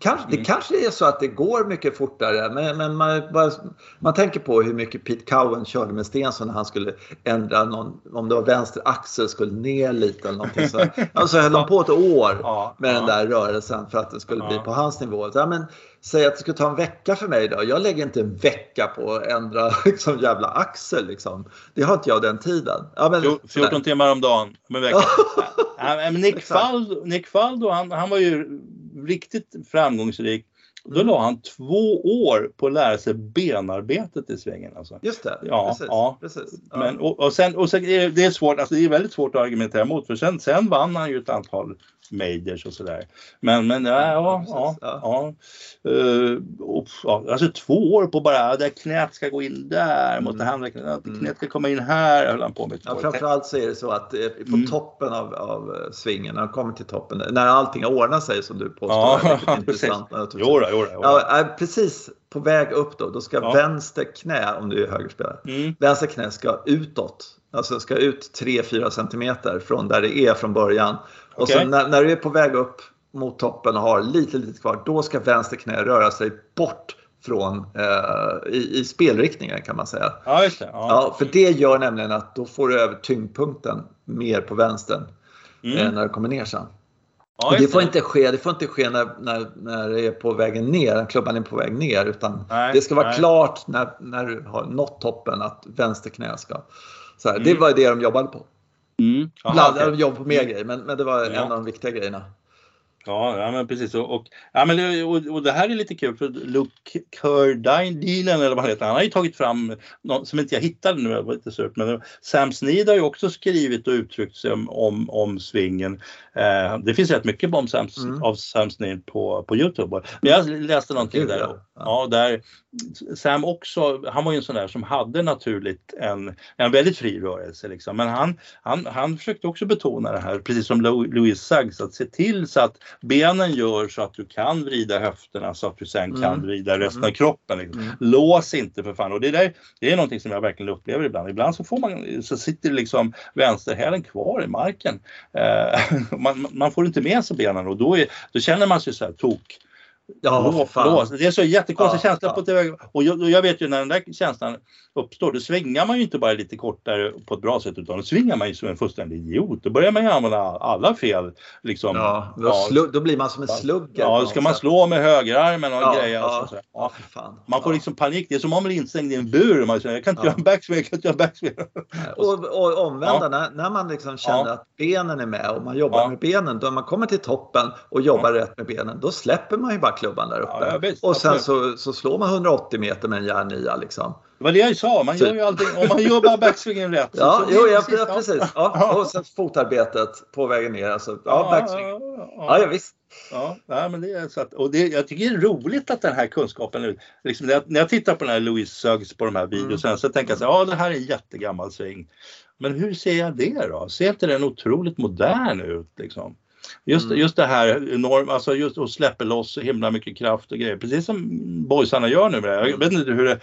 Kanske, mm. Det kanske är så att det går mycket fortare men, men man, bara, man tänker på hur mycket Pete Cowan körde med Stensson när han skulle ändra någon, om det var vänster axel skulle ner lite eller någonting så. Alltså höll de på ett år ja, med ja. den där rörelsen för att det skulle ja. bli på hans nivå. Så, men, säg att det skulle ta en vecka för mig då. Jag lägger inte en vecka på att ändra liksom, jävla axel liksom. Det har inte jag den tiden. Ja, men, 14 timmar om dagen med veckan. ja, men Nick Faldo, Nick Faldo han, han var ju riktigt framgångsrik Då la han två år på att lära sig benarbetet i svängen. Alltså. Just det, Ja, precis. ja. precis. Ja. Men, och, och sen, och sen är det, det är svårt, alltså det är väldigt svårt att argumentera emot för sen, sen vann han ju ett antal majors och sådär. Men, men ja, ja, ja, ja. ja. Eh, och, ja. Alltså två år på bara, där knät ska gå in där, mot det andra knät, Mm. knät ska komma in här, höll han på med. Ja, framförallt så är det så att eh, på Mm. toppen av, av eh, svingen, när de kommer till toppen, när allting ordnar sig som du påstår, Ja, är precis. intressant. Jo, då, jo, då. Ja, precis på väg upp då, då ska Ja. vänster knä, om du är högerspelare, Mm. vänster knä ska utåt. Alltså ska ut 3-4 centimeter från där det är från början. Och Okej. så när, när du är på väg upp mot toppen och har lite, lite kvar, då ska vänster knä röra sig bort från eh, i, i spelriktningen kan man säga. Ja, just det. Ja. Ja, för det gör nämligen att då får du över tyngdpunkten mer på vänstern Mm. eh, när du kommer ner sen. Ja, och det får inte ske, det får inte ske när, när, när det är på vägen ner, när klubban är på väg ner. Utan Nej, det ska vara nej. klart när, när du har nått toppen att vänster knä ska. Så här, Det Mm. var det de jobbade på. Mm. Jaha, Ibland okej. de jobbade på mer grejer, men, men det var Ja. en av de viktiga grejerna. Ja, ja men precis. Och, och, ja, men, det- och, och det här är lite kul för Luke Kerdine, eller vad han heter, han har ju tagit fram något som inte jag hittade nu, jag var lite surt, men Sam Snead har ju också skrivit och uttryckt sig om, om, om svingen. Eh, det finns rätt mycket om Sam, Mm. av Sam Snead på, på Youtube. Men jag läste någonting där. Ja. Där Sam också, han var ju en sån där som hade naturligt en, en väldigt fri rörelse liksom. Men han, han, han försökte också betona det här, precis som Lou- Louise Suggs, att se till så att benen gör så att du kan vrida höfterna så att du sen kan Mm. vrida resten av kroppen. Liksom. Mm. Lås inte för fan. Och det, där, det är någonting som jag verkligen upplever ibland. Ibland så, får man, så sitter liksom vänsterhälen kvar i marken. Eh, man, man får inte med sig benen och då, är, då känner man sig så här tok. Ja, Lås, fan. Det är så jättekonstig Ja, känsla ja. på TV. Och jag, jag vet ju när den där känslan uppstår, då svingar man ju inte bara lite kortare på ett bra sätt utan då svingar man ju som en fullständig idiot. Då börjar man ju använda alla fel. Liksom. Ja, då, slug, då blir man som en slugger. Ja, då ska man slå med högerarmen och Ja, grejer. ja. så. Ja. Man får liksom panik. Det är som om man blir instängd i en bur. Man säger, jag kan inte göra en backswing, jag kan inte göra en backswing. Och, och omvända, när, när man liksom känner att benen är med och man jobbar med benen, då man kommer till toppen och jobbar rätt med benen, då släpper man ju bara klubban där uppe. Ja, visst, och sen så, så slår man 180 meter med en järnia liksom. Det var det jag sa, man gör ju allting, om man gör bara backswingen rätt. Ja, så jo, ja, precis, precis. Ja. Och sen fotarbetet på vägen ner. Alltså, ja, backswing. Ja, Ja, visst. Ja, nej, men det är så att, och det, jag tycker det är roligt att den här kunskapen, nu- liksom, när, jag, när jag tittar på den här Louise Suggs på de här videorna så tänker jag så ja det här är en jättegammal sving. Men hur ser jag det då? Ser inte den otroligt modern ut liksom? Just, Mm. just det här enorm, alltså just att släppa loss så himla mycket kraft och grejer, precis som boysarna gör nu med det. Jag vet inte hur det,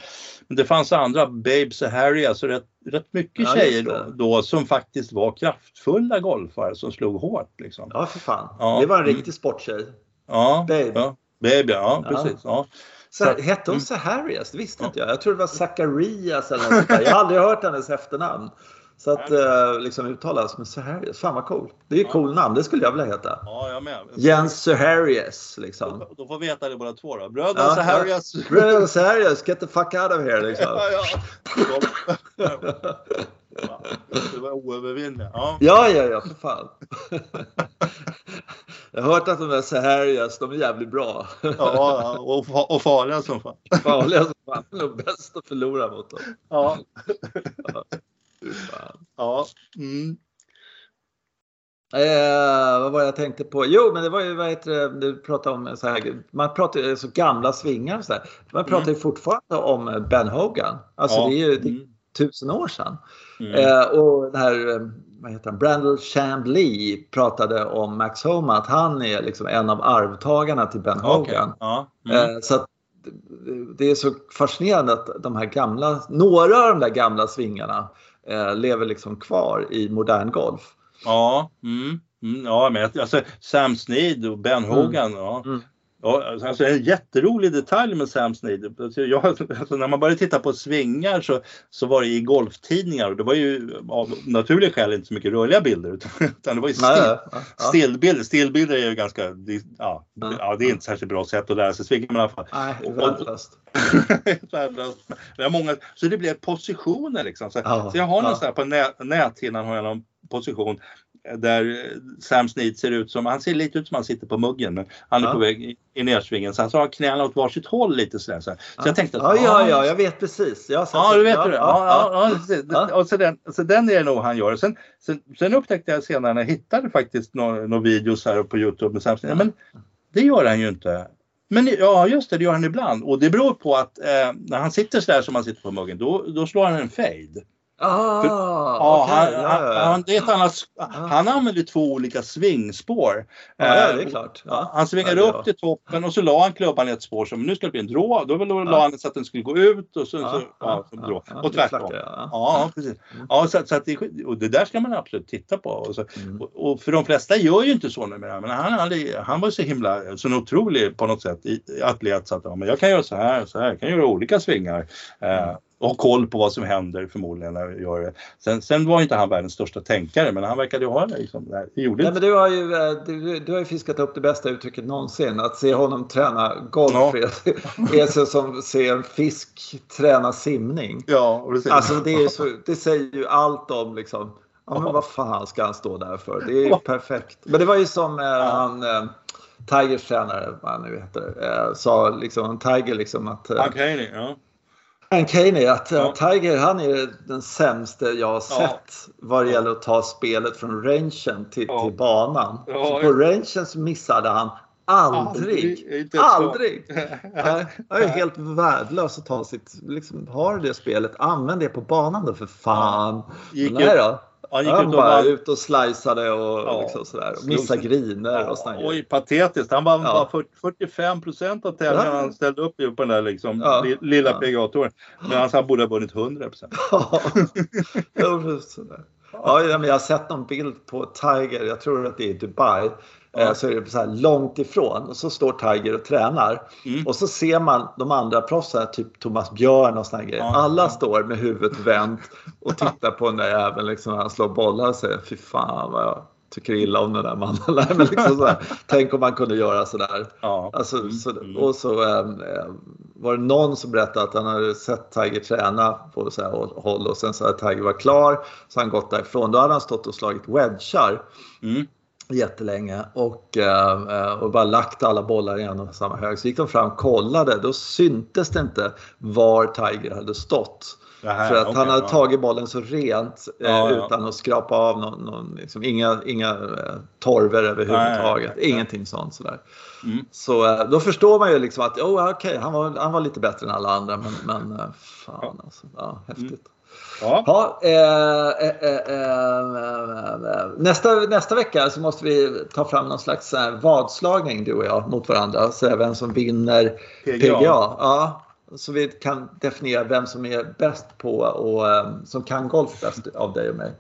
men det fanns andra, Babes och Harry, alltså rätt, rätt mycket Ja, tjejer då, då som faktiskt var kraftfulla golfare som slog hårt liksom. Ja, för fan. Ja, Det var en mm. riktig sporttjej. Ja, Babe. ja. Baby, ja, Ja. precis. Ja. Så, hette hon mm. Zacharias? Det visste Ja. inte jag. Jag tror det var Zacharias eller något. Jag har aldrig hört hennes efternamn. Så att eh, liksom uttalas med Zacharias. Fan vad cool. Det är ju Ja. cool namn. Det skulle jag vilja heta. ja, jag med. Jens Zacharias liksom. Då, då får vi veta det båda två då. Bröderna Ja, Zacharias. Brother Zacharias, get the fuck out of here liksom. Ja, ja. Ja, Det var oövervinnligt. Ja. Ja, ja, ja, för fan. Jag har hört att de där Zacharias, de är jävligt bra. Ja, ja, och, och farliga som fan. Farliga som fan. Det är nog bäst att förlora mot dem. Ja. Fan. Ja. Mm. Eh, vad var det jag tänkte på? Jo, men det var ju vad heter det, du pratade om så här, man pratar ju så gamla svingar och så här. Man pratar ju fortfarande om Ben Hogan. Alltså Ja. det är ju det är Mm. tusen år sedan. Mm. Eh, och den här, eh, vad heter han, Brandel Chambly pratade om Max Homa, att han är liksom en av arvtagarna till Ben. Hogan. Ja. Mm. Eh, så att det- det är så fascinerande att de här gamla, några av de där gamla svingarna eh, lever liksom kvar i modern golf. Ja. Mm. Mm. Ja, men alltså Sam Snead och Ben Hogan. Ja. Mm. Ja, alltså en jätterolig detalj med Sam Snead. Alltså, jag, alltså, när man började titta på svingar så, så var det i golftidningar och det var ju av naturliga skäl inte så mycket rörliga bilder utan, det var ju still, ja, ja. stillbilder. Stillbilder är ju ganska, ja, Ja. ja, det är inte särskilt bra sätt att lära sig svinga men i alla fall. Nej, värdelöst. det många, så det blev positioner liksom. Så, Ja, så jag har någon ja. sån här på nät, näthinnan har jag någon position. Där Sam Snead ser ut som, han ser lite ut som han sitter på muggen men han är ja. på väg i nedsvingen så han har knäna åt varsitt håll lite sådär. Så, ja. så jag tänkte att, ja, ja, ja, jag vet precis. Jag ja, du vet ja, det. Ja, ja, ja, Och så den, så den är det nog han gör. Sen, sen, sen upptäckte jag senare när jag hittade faktiskt några, några videos här på Youtube med Sam Snead, men det gör han ju inte. Men ja, just det, det gör han ibland. Och det beror på att eh, när han sitter så där som han sitter på muggen, då, då slår han en fade. Ah, För, ja, okay, han, ja, ja. Han, det är annat, ah. han använder två olika svingspår. Ja, det är eh, klart. Han svingade upp till toppen och så la han klubban i ett spår som nu ska det bli en drå. Då la ja. han så att den skulle gå ut och så, så ja, som drå. och tvärtom. ja. precis. Ja, så, så att det, och det där ska man absolut titta på. Och, så, mm. och, och, för de flesta gör ju inte så numera. Men han, han, han var så himla, så otrolig på något sätt atlet så att ja, men jag kan göra så här, så här, jag kan göra olika svingar. Eh, mm och ha koll på vad som händer förmodligen när jag gör det. Sen, sen var inte han världens största tänkare men han verkade ju ha det. Liksom, det Nej, men du, har ju, eh, du, du, har ju fiskat upp det bästa uttrycket någonsin. Att se honom träna golf ja. är så som se en fisk träna simning. Ja, precis. Alltså det, är så, det säger ju allt om liksom, ja men vad fan ska han stå där för? Det är ju perfekt. Men det var ju som eh, han eh, Tigers tränare, vad han nu heter, eh, sa liksom, Tiger liksom att... Eh, okay, ja. Ankane, att ja. Tiger han är den sämste jag har sett ja. vad det gäller att ta spelet från rangen till, ja. till banan. Ja, på rangen så missade han aldrig. Aldrig! aldrig. Jag är helt värdelös att ta sitt, liksom, har det spelet, använd det på banan då för fan. Gick Nej då. Han gick han ut och bara ut och sliceade och ja, liksom sådär. Missade griner och sådär. Oj, patetiskt. Han var ja. 45 procent av tävlingen ja. han ställde upp på den där liksom, ja. lilla ja. PGA-touren. Medan han borde ha vunnit 100 procent. Ja. ja, men jag har sett någon bild på Tiger, jag tror att det är Dubai. Ja. Så är det så här långt ifrån och så står Tiger och tränar. Mm. Och så ser man de andra proffsen, typ Thomas Björn och såna grejer. Ja. Alla står med huvudet vänt och tittar på den där jäveln liksom, när han slår bollar och säger fy fan vad jag tycker illa om den där mannen. men liksom så tänk om man kunde göra sådär. Ja. Alltså, mm. så, och så ähm, var det någon som berättade att han hade sett Tiger träna på så här håll och sen så hade Tiger var klar så han gått därifrån. Då hade han stått och slagit wedgar. Mm jättelänge och, eh, och bara lagt alla bollar i en och samma hög. Så gick de fram och kollade, då syntes det inte var Tiger hade stått. Här, för att okay, han hade ja. tagit bollen så rent eh, ja, utan att skrapa av någon, någon liksom, inga, inga eh, torver överhuvudtaget. Nej, Ingenting sånt sådär. Mm. Så eh, då förstår man ju liksom att oh, okay, han, var, han var lite bättre än alla andra men, men eh, fan alltså. Ja, häftigt. Mm. Ja. ja eh, eh, eh, nästa, nästa vecka så måste vi ta fram någon slags vadslagning du och jag mot varandra. Så vem som vinner PGA. PGA. Ja, så vi kan definiera vem som är bäst på och som kan golf bäst av dig och mig.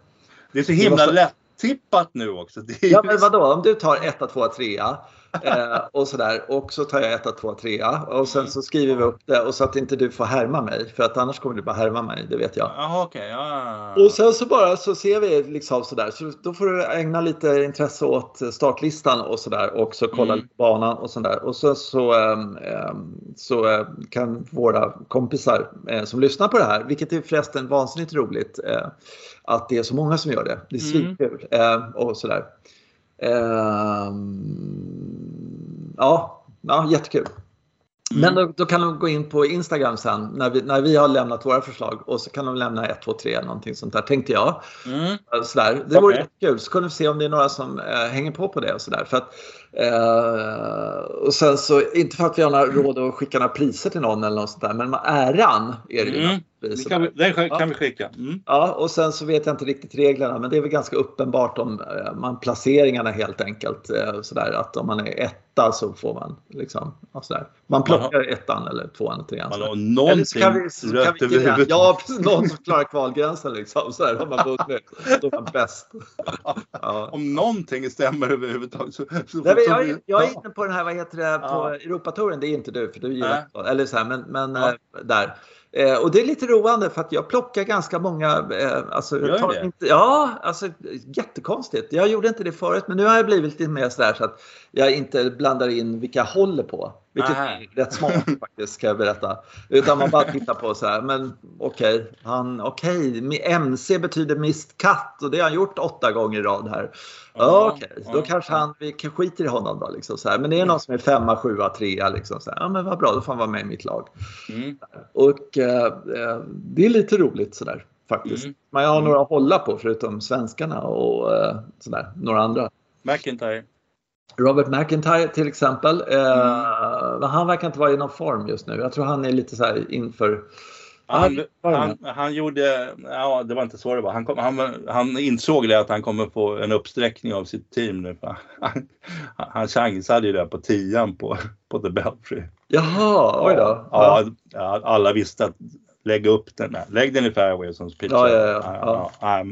Det är så himla måste... lätt tippat nu också. Ja men vadå, om du tar 1, 2, 3 eh, och sådär. Och så tar jag 1, 2, 3 och sen så skriver vi upp det och så att inte du får härma mig för att annars kommer du bara härma mig, det vet jag. Jaha, okay, ja. Och sen så bara så ser vi liksom sådär så då får du ägna lite intresse åt startlistan och sådär och så kolla mm. banan och sådär och så, så, ähm, så äh, kan våra kompisar äh, som lyssnar på det här, vilket är förresten vansinnigt roligt, äh, att det är så många som gör det. Det är mm. svinkul mm. och sådär. Ja, ja jättekul. Mm. Men då, då, kan de gå in på Instagram sen när vi, när vi har lämnat våra förslag och så kan de lämna 1, 2, 3 någonting sånt där tänkte jag. Mm. Sådär. Det vore okay. jättekul så kunde vi se om det är några som äh, hänger på på det och sådär. Uh, och sen så, inte för att vi har råd att skicka några priser till någon eller något sånt där, men äran är det ju. Mm. Det kan vi, det kan vi skicka. Mm. Ja, och sen så vet jag inte riktigt reglerna, men det är väl ganska uppenbart om uh, man placeringarna helt enkelt. Uh, sådär, att om man är etta så får man liksom, ja, sådär. Man plockar man har, ettan eller tvåan eller trean. Man har någonting rött över huvudet. Ja, precis, någon som klarar kvalgränsen liksom. Sådär har man vunnit. Då är man bäst. Ja. Om någonting stämmer överhuvudtaget så, så Nej, jag, är, jag är inne på den här, vad heter det, på ja. Europatouren. Det är inte du, för du gillar äh. Eller så här, men, men ja. äh, där. Eh, och det är lite roande för att jag plockar ganska många. Eh, alltså, det? Inte, ja, alltså jättekonstigt. Jag gjorde inte det förut, men nu har jag blivit lite mer sådär så att jag inte blandar in vilka jag håller på. Vilket Aha. är rätt smart faktiskt, ska jag berätta. Utan man bara tittar på så här, men okej, okay, han, okej, okay, MC betyder mist katt och det har han gjort åtta gånger i rad här. Ja, okej, okay, då kanske han, vi skiter i honom då. Liksom, så här. Men det är någon som är femma, sjua, trea. Liksom, så här. Ja, men vad bra, då får han vara med i mitt lag. Mm. Och eh, eh det är lite roligt sådär faktiskt. Mm. Man har några att hålla på förutom svenskarna och eh, sådär, några andra. McIntyre. Robert McIntyre till exempel. Eh, mm. han verkar inte vara i någon form just nu. Jag tror han är lite så här inför han, han, han, gjorde, ja det var inte så det var. Han, kom, han, han insåg det att han kommer få en uppsträckning av sitt team nu. Han, han chansade ju där på tian på, på The Belfry. Jaha, oj då. Ja, ja, alla visste att lägga upp den. Där. Lägg den i fairway som pitchar. Ja, ja, ja.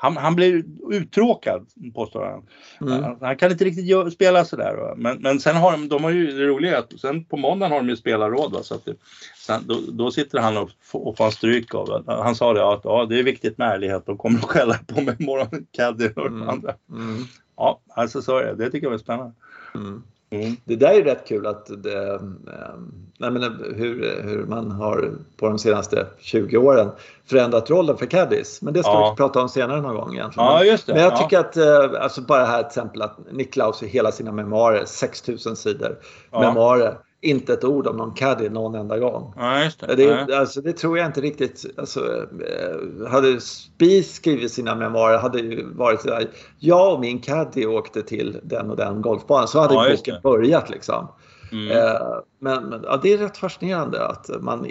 Han, han blir uttråkad påstår han. Mm. Han, kan inte riktigt spela sådär. Men, men sen har de, de har ju det roliga att sen på måndagen har de ju spelarråd. Va? Så att det, sen, då, då, sitter han och, och får stryk av Han sa det att ja, det är viktigt med ärlighet. De kommer att skälla på mig imorgon, Caddy och mm. andra. Mm. Ja, alltså så är det. Det tycker jag är spännande. Mm. Mm. Det där är rätt kul att det, ehm, nej men hur, hur man har på de senaste 20 åren förändrat rollen för caddies. Men det ska ja. vi prata om senare någon gång egentligen. Ja, just det. Men jag tycker att, eh, alltså bara här till exempel att Niklaus i hela sina memoarer, 6000 sidor ja. memoarer, inte ett ord om någon caddy någon enda gång. Ja, just det. Det, alltså, det tror jag inte riktigt. Alltså, eh, hade Spies skrivit sina memoarer hade det varit så här, jag och min caddy åkte till den och den golfbanan. Så hade ja, boken börjat liksom. Mm. Eh, men, men ja, det är rätt fascinerande att man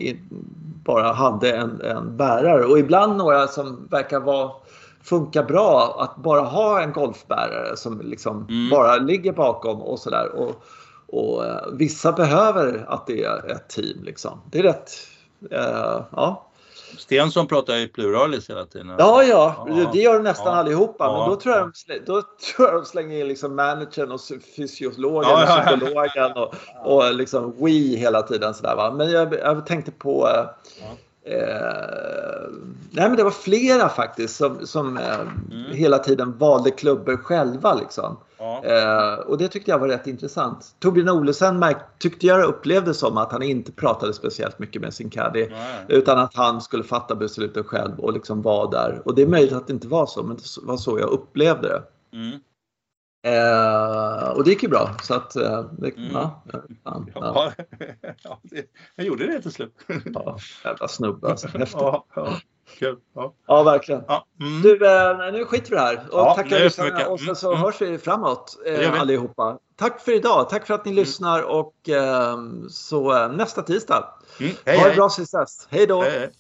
bara hade en, en bärare och ibland några som verkar vara funka bra att bara ha en golfbärare som liksom mm. bara ligger bakom och sådär. Och eh, vissa behöver att det är ett team liksom. Det är rätt, eh, ja. Stensson pratar i pluralis hela tiden. Ja, ja, det gör de nästan ja. allihopa. Ja. Men då tror, jag de, då tror jag de slänger in liksom managern och fysiologen ja, och psykologen och, och liksom we hela tiden. Sådär, va? Men jag, jag tänkte på eh, nej men det var flera faktiskt som, som eh, mm. hela tiden valde klubbor själva. Liksom. Ja. Eh, och det tyckte jag var rätt intressant. Torbjörn Olesen tyckte jag upplevde som att han inte pratade speciellt mycket med sin caddy. Utan att han skulle fatta besluten själv och liksom vara där. Och det är möjligt att det inte var så, men det var så jag upplevde det. Mm. Eh, och det gick ju bra. Så att, eh, det, mm. ja, ja, ja. ja det, jag gjorde det till slut. ja, jävla snubbe alltså. Ja, ja. Kul. Ja, ja verkligen. Mm. Du, eh, nu skiter vi det här. Och tackar lyssnarna och sen så mm. hörs vi framåt eh, allihopa. Tack för idag. Tack för att ni mm. lyssnar och eh, så eh, nästa tisdag. Mm. Hej, ha det bra tills dess. Hej då. Hej.